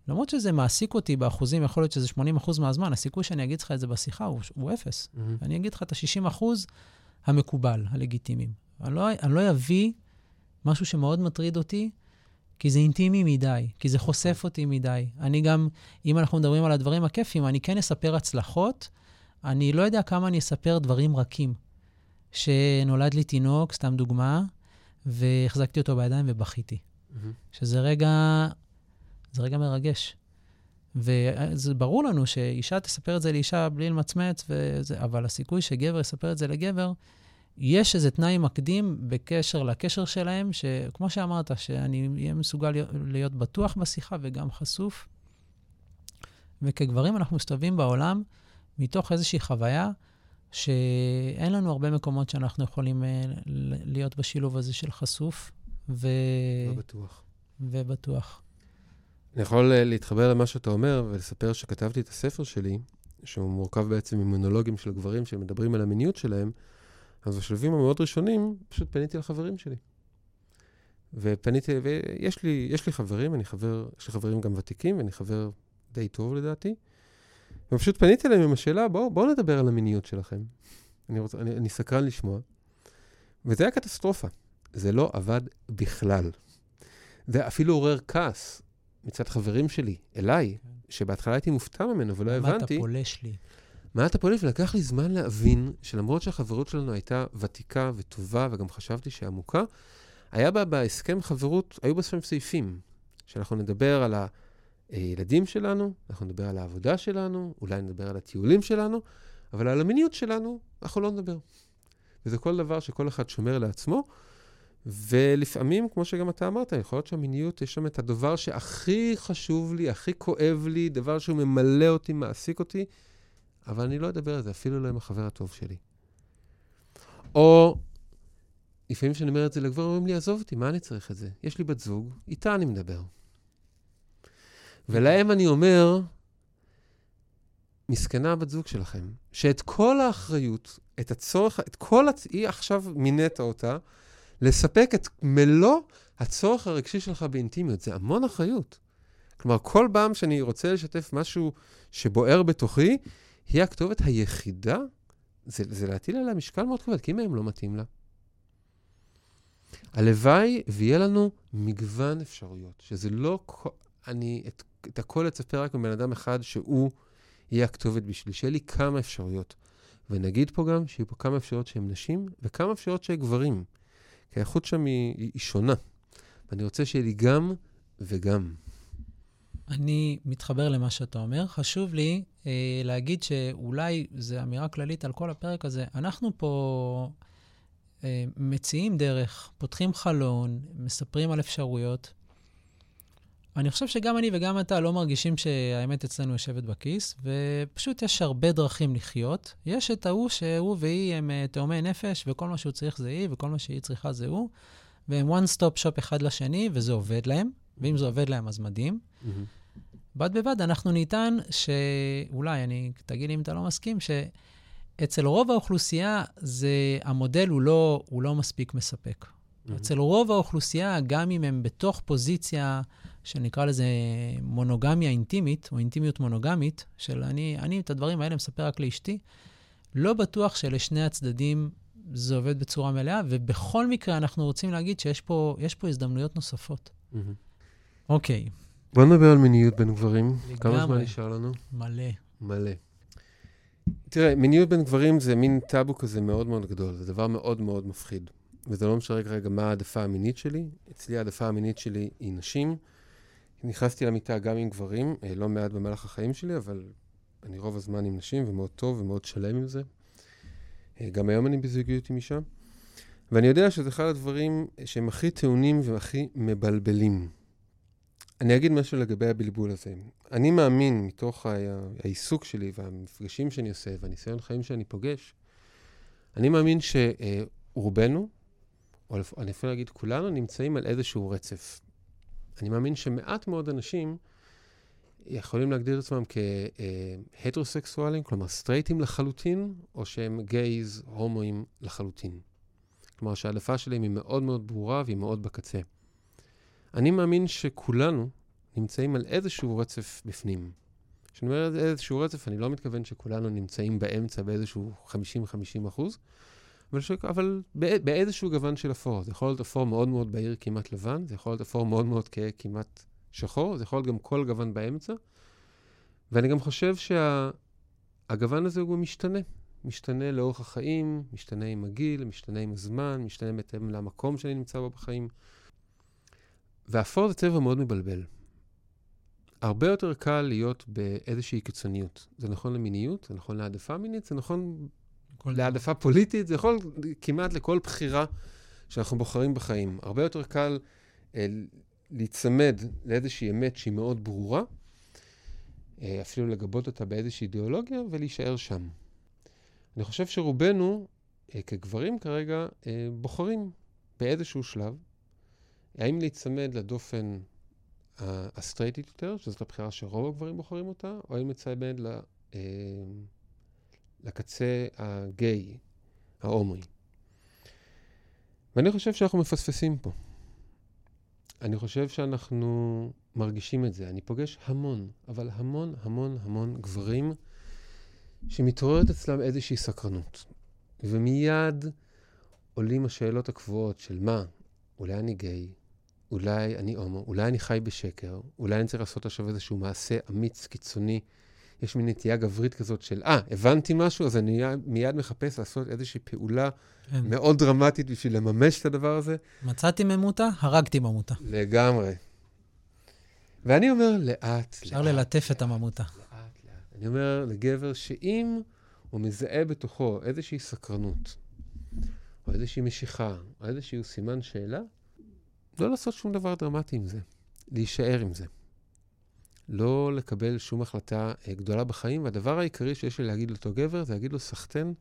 למרות שזה מעסיק אותי באחוזים, יכול להיות שזה 80% מהזמן, הסיכוי שאני אגיד לך את זה בשיחה הוא, הוא אפס. Mm-hmm. אני אגיד לך את ה-60% המקובל, הלגיטימיים. אני לא, אני לא אביא משהו שמאוד מטריד אותי, כי זה אינטימי מדי, כי זה חושף אותי מדי. אני גם, אם אנחנו מדברים על הדברים הכיפים, אני כן אספר הצלחות, אני לא יודע כמה אני אספר דברים רכים. שנולד לי תינוק, סתם דוגמה, והחזקתי אותו בידיים ובכיתי. Mm-hmm. שזה רגע, זה רגע מרגש. וזה ברור לנו שאישה תספר את זה לאישה בלי למצמץ, וזה, אבל הסיכוי שגבר יספר את זה לגבר, יש איזה תנאי מקדים בקשר לקשר שלהם, שכמו שאמרת, שאני אהיה מסוגל להיות בטוח בשיחה וגם חשוף. וכגברים אנחנו מסתובבים בעולם מתוך איזושהי חוויה שאין לנו הרבה מקומות שאנחנו יכולים uh, להיות בשילוב הזה של חשוף. ו... ובטוח. ובטוח. אני יכול uh, להתחבר למה שאתה אומר ולספר שכתבתי את הספר שלי, שהוא מורכב בעצם ממונולוגים של גברים שמדברים על המיניות שלהם, אז בשלבים המאוד ראשונים, פשוט פניתי לחברים שלי. ופניתי, ויש לי, לי חברים, אני חבר, יש לי חברים גם ותיקים, ואני חבר די טוב לדעתי. ופשוט פניתי אליהם עם השאלה, בואו בוא נדבר על המיניות שלכם. אני, רוצה, אני, אני סקרן לשמוע. וזה היה קטסטרופה. זה לא עבד בכלל. זה אפילו עורר כעס מצד חברים שלי, אליי. שבהתחלה הייתי מופתע ממנו ולא הבנתי. מה אתה פולש לי? מה אתה פולש? ולקח לי זמן להבין שלמרות שהחברות שלנו הייתה ותיקה וטובה, וגם חשבתי שעמוקה, היה בה בהסכם חברות, היו בה סעיפים, שאנחנו נדבר על הילדים שלנו, אנחנו נדבר על העבודה שלנו, אולי נדבר על הטיולים שלנו, אבל על המיניות שלנו אנחנו לא נדבר. וזה כל דבר שכל אחד שומר לעצמו, ולפעמים, כמו שגם אתה אמרת, יכול להיות שהמיניות, יש שם את הדבר שהכי חשוב לי, הכי כואב לי, דבר שהוא ממלא אותי, מעסיק אותי, אבל אני לא אדבר על זה, אפילו לא עם החבר הטוב שלי. או לפעמים כשאני אומר את זה לגבר, אומרים לי, עזוב אותי, מה אני צריך את זה? יש לי בת זוג, איתה אני מדבר. ולהם אני אומר, מסכנה הבת זוג שלכם, שאת כל האחריות, את הצורך, את כל, הצ... היא עכשיו מינית אותה, לספק את מלוא הצורך הרגשי שלך באינטימיות. זה המון אחריות. כלומר, כל פעם שאני רוצה לשתף משהו שבוער בתוכי, היא הכתובת היחידה, זה, זה להטיל עליה משקל מאוד כבד, כי אם הם לא מתאים לה. הלוואי ויהיה לנו מגוון אפשרויות, שזה לא, אני את, את הכל אצפה רק מבן אדם אחד שהוא יהיה הכתובת בשבילי, שיהיה לי כמה אפשרויות. ונגיד פה גם שיהיו פה כמה אפשרויות שהן נשים וכמה אפשרויות שהן גברים. כי האיכות שם היא, היא שונה. ואני רוצה שיהיה לי גם וגם. אני מתחבר למה שאתה אומר. חשוב לי אה, להגיד שאולי זו אמירה כללית על כל הפרק הזה. אנחנו פה אה, מציעים דרך, פותחים חלון, מספרים על אפשרויות. אני חושב שגם אני וגם אתה לא מרגישים שהאמת אצלנו יושבת בכיס, ופשוט יש הרבה דרכים לחיות. יש את ההוא שהוא והיא הם אה, תאומי נפש, וכל מה שהוא צריך זה היא, וכל מה שהיא צריכה זה הוא, והם one stop shop אחד לשני, וזה עובד להם, ואם זה עובד להם אז מדהים. Mm-hmm. בד בבד, אנחנו ניתן שאולי, אני, תגיד לי אם אתה לא מסכים, שאצל רוב האוכלוסייה זה, המודל הוא לא, הוא לא מספיק מספק. Mm-hmm. אצל רוב האוכלוסייה, גם אם הם בתוך פוזיציה שנקרא לזה מונוגמיה אינטימית, או אינטימיות מונוגמית, של אני, אני את הדברים האלה מספר רק לאשתי, לא בטוח שלשני הצדדים זה עובד בצורה מלאה, ובכל מקרה אנחנו רוצים להגיד שיש פה, פה הזדמנויות נוספות. Mm-hmm. אוקיי. בוא נדבר על מיניות בין גברים. לגמרי. כמה זמן נשאר לנו? מלא. מלא. תראה, מיניות בין גברים זה מין טאבו כזה מאוד מאוד גדול, זה דבר מאוד מאוד מפחיד. וזה לא משנה רגע מה העדפה המינית שלי. אצלי העדפה המינית שלי היא נשים. נכנסתי למיטה גם עם גברים, אה, לא מעט במהלך החיים שלי, אבל אני רוב הזמן עם נשים, ומאוד טוב ומאוד שלם עם זה. אה, גם היום אני בזוגיות עם אישה. ואני יודע שזה אחד הדברים שהם הכי טעונים והכי מבלבלים. אני אגיד משהו לגבי הבלבול הזה. אני מאמין, מתוך העיסוק שלי והמפגשים שאני עושה והניסיון חיים שאני פוגש, אני מאמין שרובנו, או אני אפילו להגיד כולנו, נמצאים על איזשהו רצף. אני מאמין שמעט מאוד אנשים יכולים להגדיר את עצמם כהטרוסקסואלים, כלומר סטרייטים לחלוטין, או שהם גייז, הומואים לחלוטין. כלומר שההעדפה שלהם היא מאוד מאוד ברורה והיא מאוד בקצה. אני מאמין שכולנו נמצאים על איזשהו רצף בפנים. כשאני אומר איזשהו רצף, אני לא מתכוון שכולנו נמצאים באמצע באיזשהו 50-50 אחוז, אבל, ש... אבל באיזשהו גוון של אפור. זה יכול להיות אפור מאוד מאוד בהיר, כמעט לבן, זה יכול להיות אפור מאוד מאוד כהה, כמעט שחור, זה יכול להיות גם כל גוון באמצע. ואני גם חושב שהגוון שה... הזה הוא משתנה. משתנה לאורך החיים, משתנה עם הגיל, משתנה עם הזמן, משתנה בהתאם למקום שאני נמצא בו בחיים. ואפור זה צבע מאוד מבלבל. הרבה יותר קל להיות באיזושהי קיצוניות. זה נכון למיניות, זה נכון להעדפה מינית, זה נכון להעדפה פוליטית, זה יכול כמעט לכל בחירה שאנחנו בוחרים בחיים. הרבה יותר קל אה, להיצמד לאיזושהי אמת שהיא מאוד ברורה, אה, אפילו לגבות אותה באיזושהי אידיאולוגיה ולהישאר שם. אני חושב שרובנו, אה, כגברים כרגע, אה, בוחרים באיזשהו שלב, האם להיצמד לדופן הסטרייטית יותר, שזאת הבחירה שרוב הגברים בוחרים אותה, או האם להיצמד ל... אה, לקצה הגיי, ההומואי. ואני חושב שאנחנו מפספסים פה. אני חושב שאנחנו מרגישים את זה. אני פוגש המון, אבל המון המון המון גברים שמתעוררת אצלם איזושהי סקרנות. ומיד עולים השאלות הקבועות של מה, אולי אני גיי, אולי אני הומו, אולי אני חי בשקר, אולי אני צריך לעשות עכשיו איזשהו מעשה אמיץ, קיצוני, יש מין נטייה גברית כזאת של, אה, ah, הבנתי משהו, אז אני מיד מחפש לעשות איזושהי פעולה כן. מאוד דרמטית בשביל לממש את הדבר הזה. מצאתי ממותה, הרגתי ממותה. לגמרי. ואני אומר, לאט, לאט. אפשר ללטף את הממותה. לאט, לאט. אני אומר לגבר שאם הוא מזהה בתוכו איזושהי סקרנות, או איזושהי משיכה, או איזשהו סימן שאלה, לא לעשות שום דבר דרמטי עם זה. להישאר עם זה. לא לקבל שום החלטה אה, גדולה בחיים, והדבר העיקרי שיש לי להגיד לאותו גבר זה להגיד לו, סחטיין,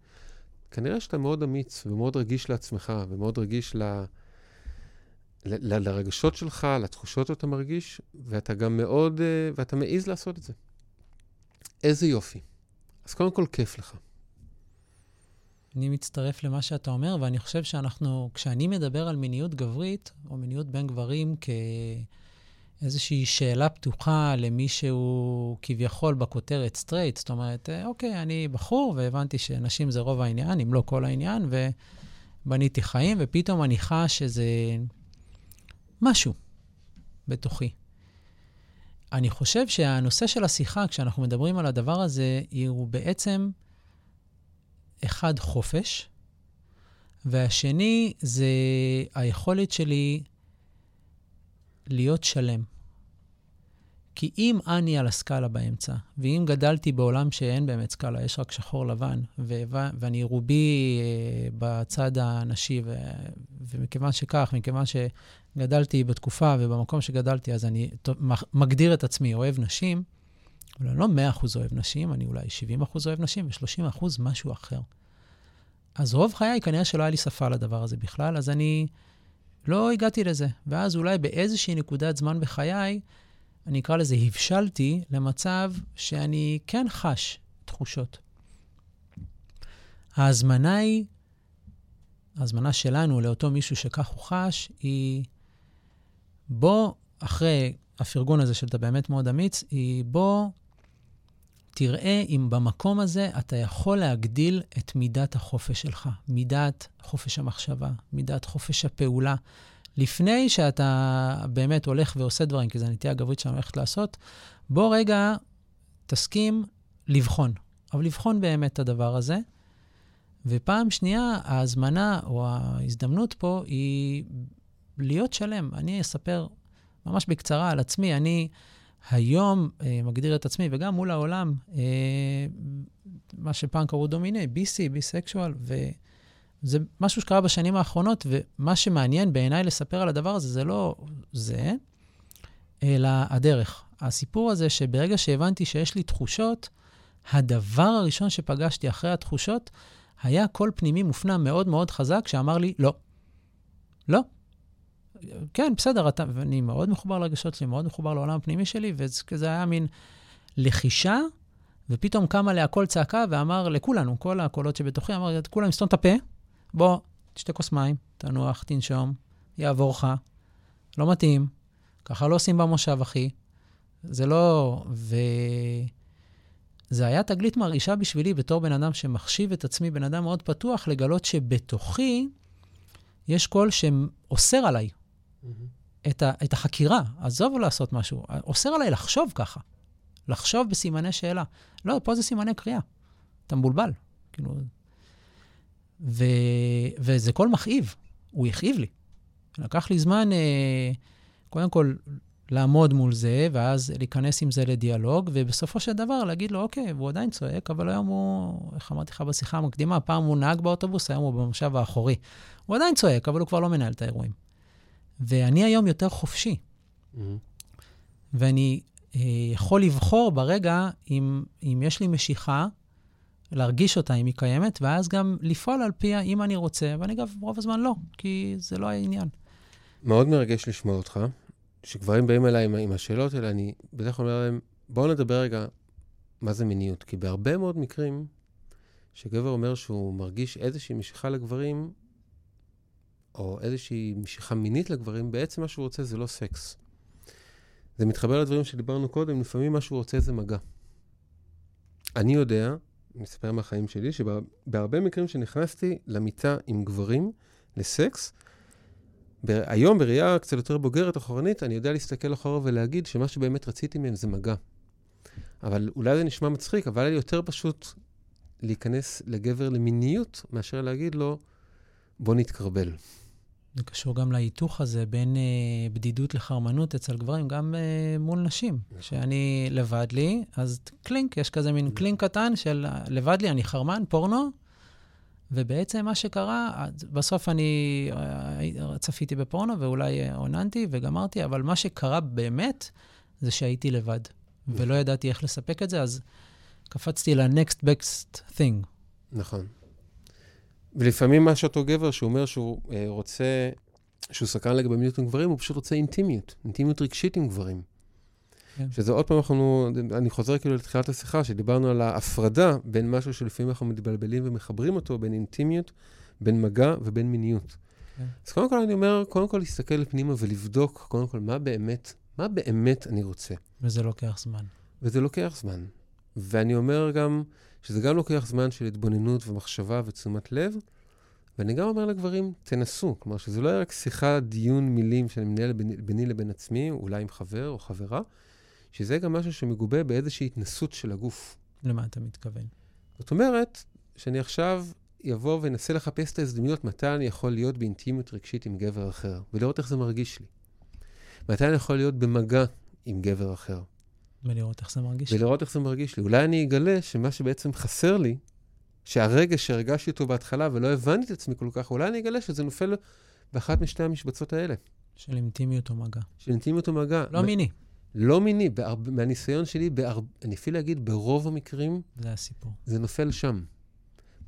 כנראה שאתה מאוד אמיץ ומאוד רגיש לעצמך ומאוד רגיש ל... ל... ל... לרגשות שלך, לתחושות שאתה מרגיש, ואתה גם מאוד, uh, ואתה מעז לעשות את זה. איזה יופי. אז קודם כל, כיף לך. אני מצטרף למה שאתה אומר, ואני חושב שאנחנו, כשאני מדבר על מיניות גברית, או מיניות בין גברים כ... איזושהי שאלה פתוחה למי שהוא כביכול בכותרת סטרייט. זאת אומרת, אה, אוקיי, אני בחור והבנתי שנשים זה רוב העניין, אם לא כל העניין, ובניתי חיים, ופתאום אני חש שזה משהו בתוכי. אני חושב שהנושא של השיחה, כשאנחנו מדברים על הדבר הזה, הוא בעצם, אחד, חופש, והשני זה היכולת שלי להיות שלם. כי אם אני על הסקאלה באמצע, ואם גדלתי בעולם שאין באמת סקאלה, יש רק שחור לבן, ו- ואני רובי אה, בצד הנשי, ו- ומכיוון שכך, מכיוון שגדלתי בתקופה ובמקום שגדלתי, אז אני מגדיר את עצמי אוהב נשים, אבל אני לא 100% אוהב נשים, אני אולי 70% אוהב נשים ו-30% משהו אחר. אז רוב חיי כנראה שלא היה לי שפה לדבר הזה בכלל, אז אני לא הגעתי לזה. ואז אולי באיזושהי נקודת זמן בחיי, אני אקרא לזה, הבשלתי למצב שאני כן חש תחושות. ההזמנה היא, ההזמנה שלנו לאותו מישהו שכך הוא חש, היא בוא, אחרי הפרגון הזה שאתה באמת מאוד אמיץ, היא בוא תראה אם במקום הזה אתה יכול להגדיל את מידת החופש שלך, מידת חופש המחשבה, מידת חופש הפעולה. לפני שאתה באמת הולך ועושה דברים, כי זו הנטייה הגברית שאני הולכת לעשות, בוא רגע תסכים לבחון, אבל לבחון באמת את הדבר הזה. ופעם שנייה, ההזמנה או ההזדמנות פה היא להיות שלם. אני אספר ממש בקצרה על עצמי. אני היום אה, מגדיר את עצמי, וגם מול העולם, אה, מה שפעם קראו דומיני, BC, ביסקשואל, וזה משהו שקרה בשנים האחרונות, ומה שמעניין בעיניי לספר על הדבר הזה, זה לא זה, אלא הדרך. הסיפור הזה שברגע שהבנתי שיש לי תחושות, הדבר הראשון שפגשתי אחרי התחושות, היה קול פנימי מופנם מאוד מאוד חזק שאמר לי, לא. לא, כן, בסדר, אתה, ואני מאוד מחובר לרגשות שלי, מאוד מחובר לעולם הפנימי שלי, וזה היה מין לחישה, ופתאום קם עליה קול צעקה ואמר לכולנו, כל הקולות שבתוכי, אמר, כולם לסתום את הפה, בוא, תשתה כוס מים, תנוח, תנשום, יעבור לך, לא מתאים, ככה לא עושים במושב, אחי. זה לא... ו... זה היה תגלית מרעישה בשבילי בתור בן אדם שמחשיב את עצמי בן אדם מאוד פתוח, לגלות שבתוכי יש קול שאוסר עליי, את, ה, את החקירה, עזוב לעשות משהו, אוסר עליי לחשוב ככה, לחשוב בסימני שאלה. לא, פה זה סימני קריאה, אתה מבולבל. כאילו... ו, וזה קול מכאיב, הוא הכאיב לי. לקח לי זמן, אה, קודם כל, לעמוד מול זה, ואז להיכנס עם זה לדיאלוג, ובסופו של דבר להגיד לו, אוקיי, והוא עדיין צועק, אבל היום הוא, איך אמרתי לך בשיחה המקדימה, פעם הוא נהג באוטובוס, היום הוא במושב האחורי. הוא עדיין צועק, אבל הוא כבר לא מנהל את האירועים. ואני היום יותר חופשי. Mm-hmm. ואני אה, יכול לבחור ברגע אם, אם יש לי משיכה, להרגיש אותה אם היא קיימת, ואז גם לפעול על פיה אם אני רוצה, ואני אגב, רוב הזמן לא, כי זה לא העניין. מאוד מרגש לשמוע אותך. כשגברים באים אליי עם, עם השאלות האלה, אני בדרך כלל אומר להם, בואו נדבר רגע מה זה מיניות. כי בהרבה מאוד מקרים, שגבר אומר שהוא מרגיש איזושהי משיכה לגברים, או איזושהי משיכה מינית לגברים, בעצם מה שהוא רוצה זה לא סקס. זה מתחבר לדברים שדיברנו קודם, לפעמים מה שהוא רוצה זה מגע. אני יודע, אני אספר מהחיים שלי, שבהרבה מקרים שנכנסתי למיטה עם גברים, לסקס, היום, בראייה קצת יותר בוגרת, אחורנית, אני יודע להסתכל אחורה ולהגיד שמה שבאמת רציתי מהם זה מגע. אבל אולי זה נשמע מצחיק, אבל היה לי יותר פשוט להיכנס לגבר למיניות, מאשר להגיד לו, בוא נתקרבל. זה קשור גם להיתוך הזה בין אה, בדידות לחרמנות אצל גברים, גם אה, מול נשים. נכון. כשאני לבד לי, אז קלינק, יש כזה מין קלינק קטן של לבד לי, אני חרמן, פורנו, ובעצם מה שקרה, בסוף אני אה, צפיתי בפורנו ואולי עוננתי וגמרתי, אבל מה שקרה באמת זה שהייתי לבד, ולא ידעתי איך לספק את זה, אז קפצתי ל-next best thing. נכון. ולפעמים מה שאותו גבר שאומר שהוא אה, רוצה, שהוא סקרן לגבי מיניות עם גברים, הוא פשוט רוצה אינטימיות, אינטימיות רגשית עם גברים. כן. שזה עוד פעם אנחנו, אני חוזר כאילו לתחילת השיחה, שדיברנו על ההפרדה בין משהו שלפעמים אנחנו מתבלבלים ומחברים אותו, בין אינטימיות, בין מגע ובין מיניות. כן. אז קודם כל אני אומר, קודם כל להסתכל פנימה ולבדוק, קודם כל, מה באמת מה באמת אני רוצה? וזה לוקח זמן. וזה לוקח זמן. ואני אומר גם שזה גם לוקח זמן של התבוננות ומחשבה ותשומת לב, ואני גם אומר לגברים, תנסו. כלומר, שזה לא יהיה רק שיחה, דיון, מילים שאני מנהל ביני, ביני לבין עצמי, אולי עם חבר או חברה, שזה גם משהו שמגובה באיזושהי התנסות של הגוף. למה אתה מתכוון? זאת אומרת, שאני עכשיו יבוא ואנסה לחפש את ההזדמנויות מתי אני יכול להיות באינטימיות רגשית עם גבר אחר, ולראות איך זה מרגיש לי. מתי אני יכול להיות במגע עם גבר אחר. ולראות איך זה מרגיש. ולראות איך זה מרגיש לי. אולי אני אגלה שמה שבעצם חסר לי, שהרגע שהרגשתי אותו בהתחלה ולא הבנתי את עצמי כל כך, אולי אני אגלה שזה נופל באחת משתי המשבצות האלה. של אינטימיות או מגע. של אינטימיות או מגע. לא מיני. לא מיני. בהרב... מהניסיון שלי, בהרב... אני אפילו אגיד, ברוב המקרים... זה הסיפור. זה נופל שם.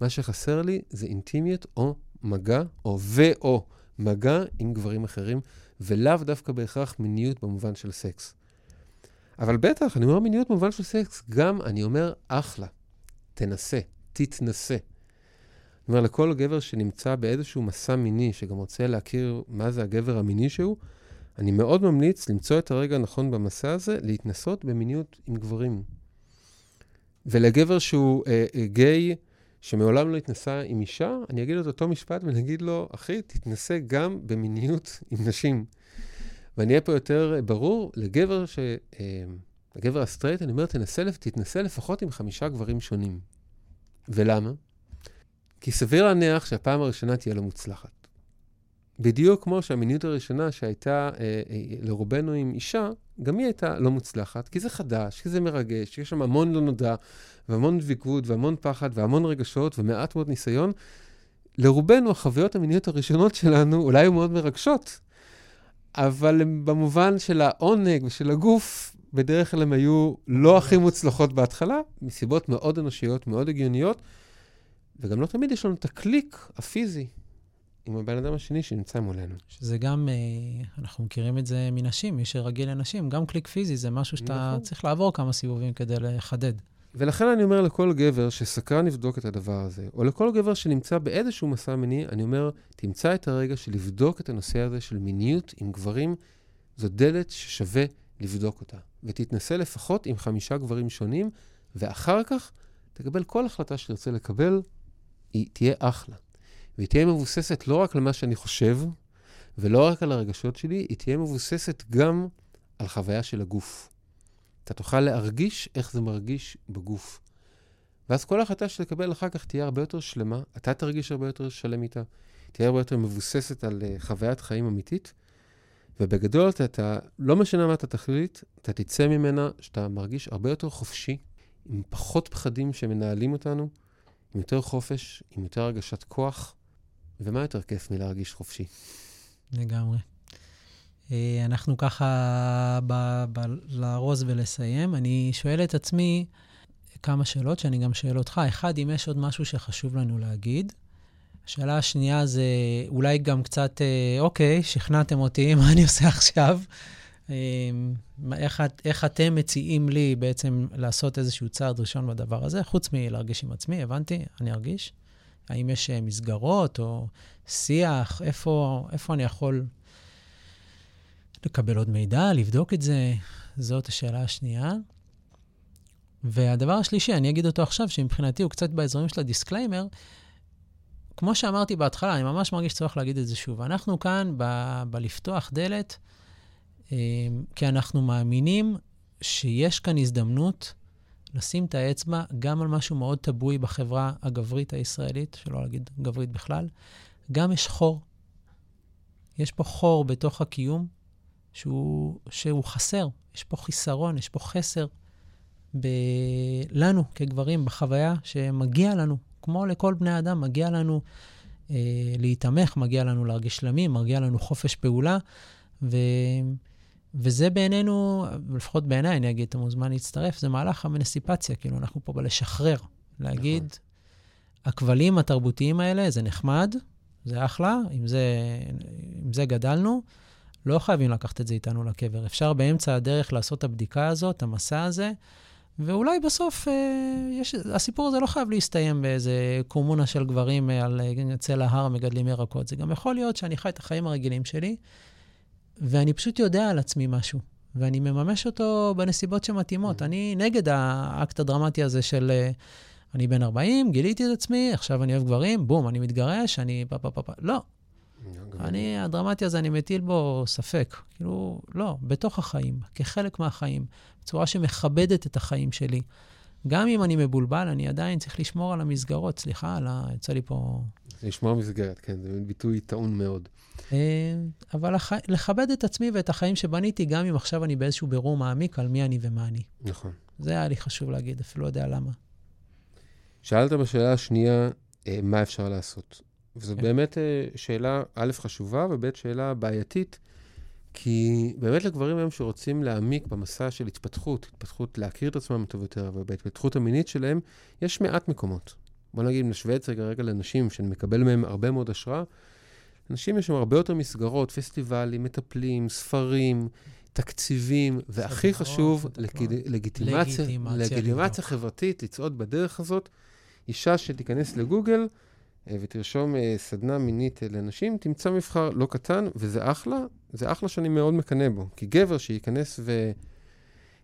מה שחסר לי זה אינטימיות או מגע, או ו/או מגע עם גברים אחרים, ולאו דווקא בהכרח מיניות במובן של סקס. אבל בטח, אני אומר מיניות במובן של סקס, גם אני אומר, אחלה, תנסה, תתנסה. אני אומר, לכל גבר שנמצא באיזשהו מסע מיני, שגם רוצה להכיר מה זה הגבר המיני שהוא, אני מאוד ממליץ למצוא את הרגע הנכון במסע הזה, להתנסות במיניות עם גברים. ולגבר שהוא אה, אה, גיי, שמעולם לא התנסה עם אישה, אני אגיד לו את אותו משפט ואני אגיד לו, אחי, תתנסה גם במיניות עם נשים. ואני אהיה פה יותר ברור, לגבר ש... אה, לגבר הסטרייט, אני אומר, תנסה, תתנסה לפחות עם חמישה גברים שונים. ולמה? כי סביר להניח שהפעם הראשונה תהיה לא מוצלחת. בדיוק כמו שהמיניות הראשונה שהייתה אה, אה, לרובנו עם אישה, גם היא הייתה לא מוצלחת, כי זה חדש, כי זה מרגש, יש שם המון לא נודע, והמון דביקות, והמון פחד, והמון רגשות, ומעט מאוד ניסיון. לרובנו, החוויות המיניות הראשונות שלנו אולי היו מאוד מרגשות, אבל במובן של העונג ושל הגוף, בדרך כלל הן היו לא הכי מוצלחות בהתחלה, מסיבות מאוד אנושיות, מאוד הגיוניות, וגם לא תמיד יש לנו את הקליק הפיזי עם הבן אדם השני שנמצא מולנו. שזה גם, אה, אנחנו מכירים את זה מנשים, מי שרגיל לנשים, גם קליק פיזי זה משהו שאתה נכון. צריך לעבור כמה סיבובים כדי לחדד. ולכן אני אומר לכל גבר שסקרן לבדוק את הדבר הזה, או לכל גבר שנמצא באיזשהו מסע מיני, אני אומר, תמצא את הרגע של לבדוק את הנושא הזה של מיניות עם גברים, זו דלת ששווה לבדוק אותה. ותתנסה לפחות עם חמישה גברים שונים, ואחר כך תקבל כל החלטה שתרצה לקבל, היא תהיה אחלה. והיא תהיה מבוססת לא רק על מה שאני חושב, ולא רק על הרגשות שלי, היא תהיה מבוססת גם על חוויה של הגוף. אתה תוכל להרגיש איך זה מרגיש בגוף. ואז כל החלטה שתקבל אחר כך תהיה הרבה יותר שלמה, אתה תרגיש הרבה יותר שלם איתה, תהיה הרבה יותר מבוססת על uh, חוויית חיים אמיתית, ובגדול אתה, אתה, לא משנה מה אתה תחליט, אתה תצא ממנה שאתה מרגיש הרבה יותר חופשי, עם פחות פחדים שמנהלים אותנו, עם יותר חופש, עם יותר הרגשת כוח, ומה יותר כיף מלהרגיש חופשי? לגמרי. אה, אנחנו ככה לארוז ולסיים. אני שואל את עצמי כמה שאלות, שאני גם שואל אותך. אחד, אם יש עוד משהו שחשוב לנו להגיד. השאלה השנייה זה אולי גם קצת, אה, אוקיי, שכנעתם אותי, מה אני עושה עכשיו? אה, איך, איך אתם מציעים לי בעצם לעשות איזשהו צעד ראשון בדבר הזה, חוץ מלהרגיש עם עצמי, הבנתי, אני ארגיש. האם יש מסגרות או שיח, איפה, איפה אני יכול לקבל עוד מידע, לבדוק את זה? זאת השאלה השנייה. והדבר השלישי, אני אגיד אותו עכשיו, שמבחינתי הוא קצת באזורים של ה disclaimer, כמו שאמרתי בהתחלה, אני ממש מרגיש צורך להגיד את זה שוב. אנחנו כאן ב- בלפתוח דלת, אה, כי אנחנו מאמינים שיש כאן הזדמנות לשים את האצבע גם על משהו מאוד טבוי בחברה הגברית הישראלית, שלא להגיד גברית בכלל. גם יש חור. יש פה חור בתוך הקיום שהוא, שהוא חסר. יש פה חיסרון, יש פה חסר ב... לנו כגברים, בחוויה שמגיע לנו, כמו לכל בני אדם, מגיע לנו אה, להיתמך, מגיע לנו להרגיש שלמים, מגיע לנו חופש פעולה, ו... וזה בעינינו, לפחות בעיניי, אני אגיד, אתה מוזמן להצטרף, זה מהלך המנסיפציה, כאילו, אנחנו פה בלשחרר, להגיד, נכון. הכבלים התרבותיים האלה, זה נחמד, זה אחלה, עם זה, עם זה גדלנו, לא חייבים לקחת את זה איתנו לקבר. אפשר באמצע הדרך לעשות את הבדיקה הזאת, המסע הזה, ואולי בסוף, אה, יש, הסיפור הזה לא חייב להסתיים באיזה קומונה של גברים אה, על אה, צל ההר מגדלים ירקות. זה גם יכול להיות שאני חי את החיים הרגילים שלי, ואני פשוט יודע על עצמי משהו. ואני מממש אותו בנסיבות שמתאימות. Mm. אני נגד האקט הדרמטי הזה של אה, אני בן 40, גיליתי את עצמי, עכשיו אני אוהב גברים, בום, אני מתגרש, אני פה פה פה פה. לא. אני, הדרמטי הזה, אני מטיל בו ספק. כאילו, לא, בתוך החיים, כחלק מהחיים, בצורה שמכבדת את החיים שלי. גם אם אני מבולבל, אני עדיין צריך לשמור על המסגרות. סליחה, על ה... יצא לי פה... לשמור מסגרת, כן, זה ביטוי טעון מאוד. אה, אבל הח... לכבד את עצמי ואת החיים שבניתי, גם אם עכשיו אני באיזשהו בירור מעמיק על מי אני ומה אני. נכון. זה היה לי חשוב להגיד, אפילו לא יודע למה. שאלת בשאלה השנייה, אה, מה אפשר לעשות? וזו כן. באמת אה, שאלה, א', חשובה, וב', שאלה בעייתית, כי באמת לגברים היום שרוצים להעמיק במסע של התפתחות, התפתחות להכיר את עצמם טוב יותר, ובהתפתחות המינית שלהם, יש מעט מקומות. בוא נגיד, נשווה את זה רגע לנשים, שאני מקבל מהם הרבה מאוד השראה. נשים יש שם הרבה יותר מסגרות, פסטיבלים, מטפלים, ספרים, תקציבים, והכי חשוב, לגיטימציה, לגיטימציה חברתית, לצעוד בדרך הזאת. אישה שתיכנס לגוגל ותרשום אה, סדנה מינית לנשים, תמצא מבחר לא קטן, וזה אחלה, זה אחלה שאני מאוד מקנא בו. כי גבר שייכנס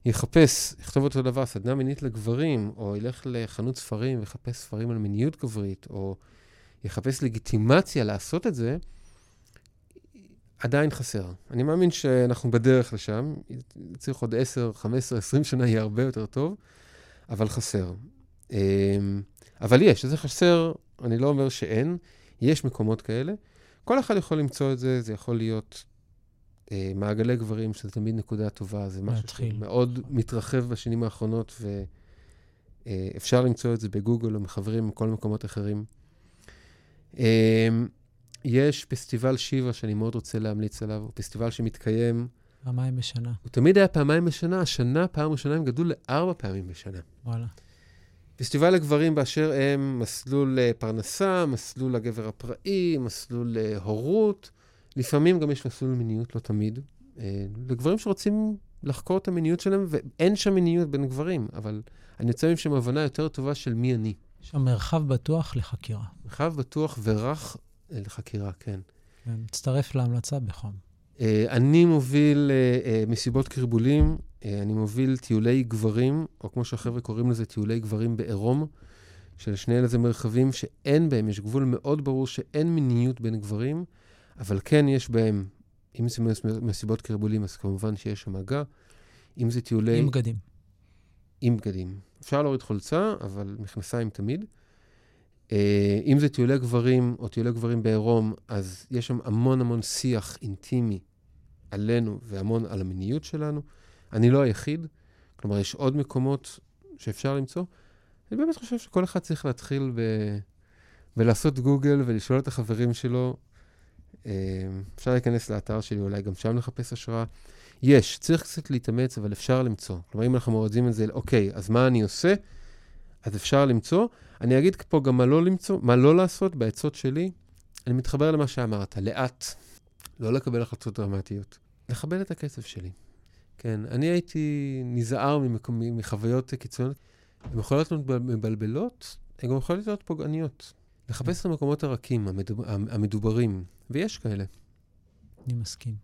ויחפש, יכתוב אותו דבר, סדנה מינית לגברים, או ילך לחנות ספרים ויחפש ספרים על מיניות גברית, או יחפש לגיטימציה לעשות את זה, עדיין חסר. אני מאמין שאנחנו בדרך לשם, צריך עוד 10, 15, 20 שנה, יהיה הרבה יותר טוב, אבל חסר. אבל יש, זה חסר, אני לא אומר שאין, יש מקומות כאלה. כל אחד יכול למצוא את זה, זה יכול להיות אה, מעגלי גברים, שזה תמיד נקודה טובה, זה משהו שמאוד מתרחב בשנים האחרונות, ואפשר אה, למצוא את זה בגוגל או מחברים מכל מקומות אחרים. אה, יש פסטיבל שיבה שאני מאוד רוצה להמליץ עליו, הוא פסטיבל שמתקיים... פעמיים בשנה. הוא תמיד היה פעמיים בשנה, השנה, פעם ראשונה, הם גדלו לארבע פעמים בשנה. וואלה. פסטיבל לגברים באשר הם מסלול אה, פרנסה, מסלול הגבר הפראי, מסלול אה, הורות. לפעמים גם יש מסלול מיניות, לא תמיד. אה, לגברים שרוצים לחקור את המיניות שלהם, ואין שם מיניות בין גברים, אבל אני יוצא עם שם הבנה יותר טובה של מי אני. יש שם מרחב בטוח לחקירה. מרחב בטוח ורך לחקירה, כן. מצטרף להמלצה בחום. אני מוביל מסיבות קרבולים אני מוביל טיולי גברים, או כמו שהחבר'ה קוראים לזה, טיולי גברים בעירום, שלשני אלה זה מרחבים שאין בהם, יש גבול מאוד ברור שאין מיניות בין גברים, אבל כן יש בהם, אם זה מסיבות קרבולים, אז כמובן שיש שם מגע. אם זה טיולי... עם בגדים. עם בגדים. אפשר להוריד חולצה, אבל מכנסיים תמיד. אה, אם זה טיולי גברים או טיולי גברים בעירום, אז יש שם המון המון שיח אינטימי עלינו והמון על המיניות שלנו. אני לא היחיד, כלומר, יש עוד מקומות שאפשר למצוא. אני באמת חושב שכל אחד צריך להתחיל ב... ולעשות גוגל ולשאול את החברים שלו. אה, אפשר להיכנס לאתר שלי, אולי גם שם לחפש השראה. יש, צריך קצת להתאמץ, אבל אפשר למצוא. כלומר, אם אנחנו מורדים את זה, אוקיי, אז מה אני עושה? אז אפשר למצוא. אני אגיד פה גם מה לא למצוא, מה לא לעשות בעצות שלי. אני מתחבר למה שאמרת, לאט, לא לקבל החלטות דרמטיות. לכבד את הכסף שלי. כן, אני הייתי נזהר ממקומי, מחוויות קיצוניות. הן יכולות להיות מבלבלות, הן גם יכולות להיות פוגעניות. לחפש את המקומות הרכים, המדוב, המדוברים, ויש כאלה. אני מסכים.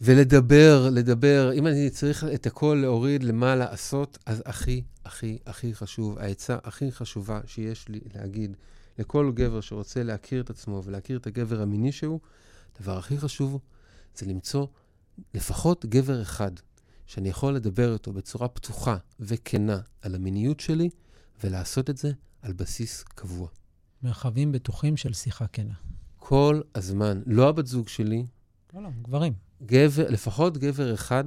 ולדבר, לדבר, אם אני צריך את הכל להוריד למה לעשות, אז הכי, הכי, הכי חשוב, העצה הכי חשובה שיש לי להגיד לכל גבר שרוצה להכיר את עצמו ולהכיר את הגבר המיני שהוא, הדבר הכי חשוב זה למצוא לפחות גבר אחד שאני יכול לדבר איתו בצורה פתוחה וכנה על המיניות שלי, ולעשות את זה על בסיס קבוע. מרחבים בטוחים של שיחה כנה. כל הזמן. לא הבת זוג שלי. לא, לא, גברים. גבר, לפחות גבר אחד,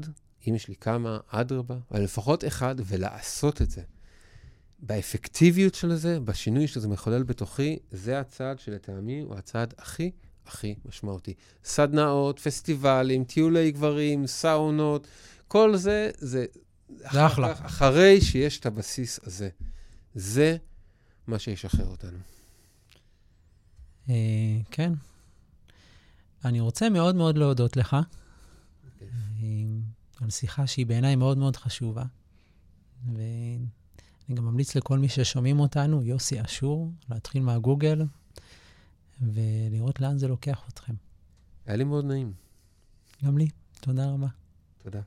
אם יש לי כמה, אדרבה, אבל לפחות אחד, ולעשות את זה. באפקטיביות של זה, בשינוי שזה מחולל בתוכי, זה הצעד שלטעמי הוא הצעד הכי הכי משמעותי. סדנאות, פסטיבלים, טיולי גברים, סאונות, כל זה, זה... זה אחלה. אחרי שיש את הבסיס הזה. זה מה שישחרר אותנו. אה, כן. אני רוצה מאוד מאוד להודות לך אה, על שיחה שהיא בעיניי מאוד מאוד חשובה. ואני גם ממליץ לכל מי ששומעים אותנו, יוסי אשור, להתחיל מהגוגל, ולראות לאן זה לוקח אתכם. היה לי מאוד נעים. גם לי. תודה רבה. תודה.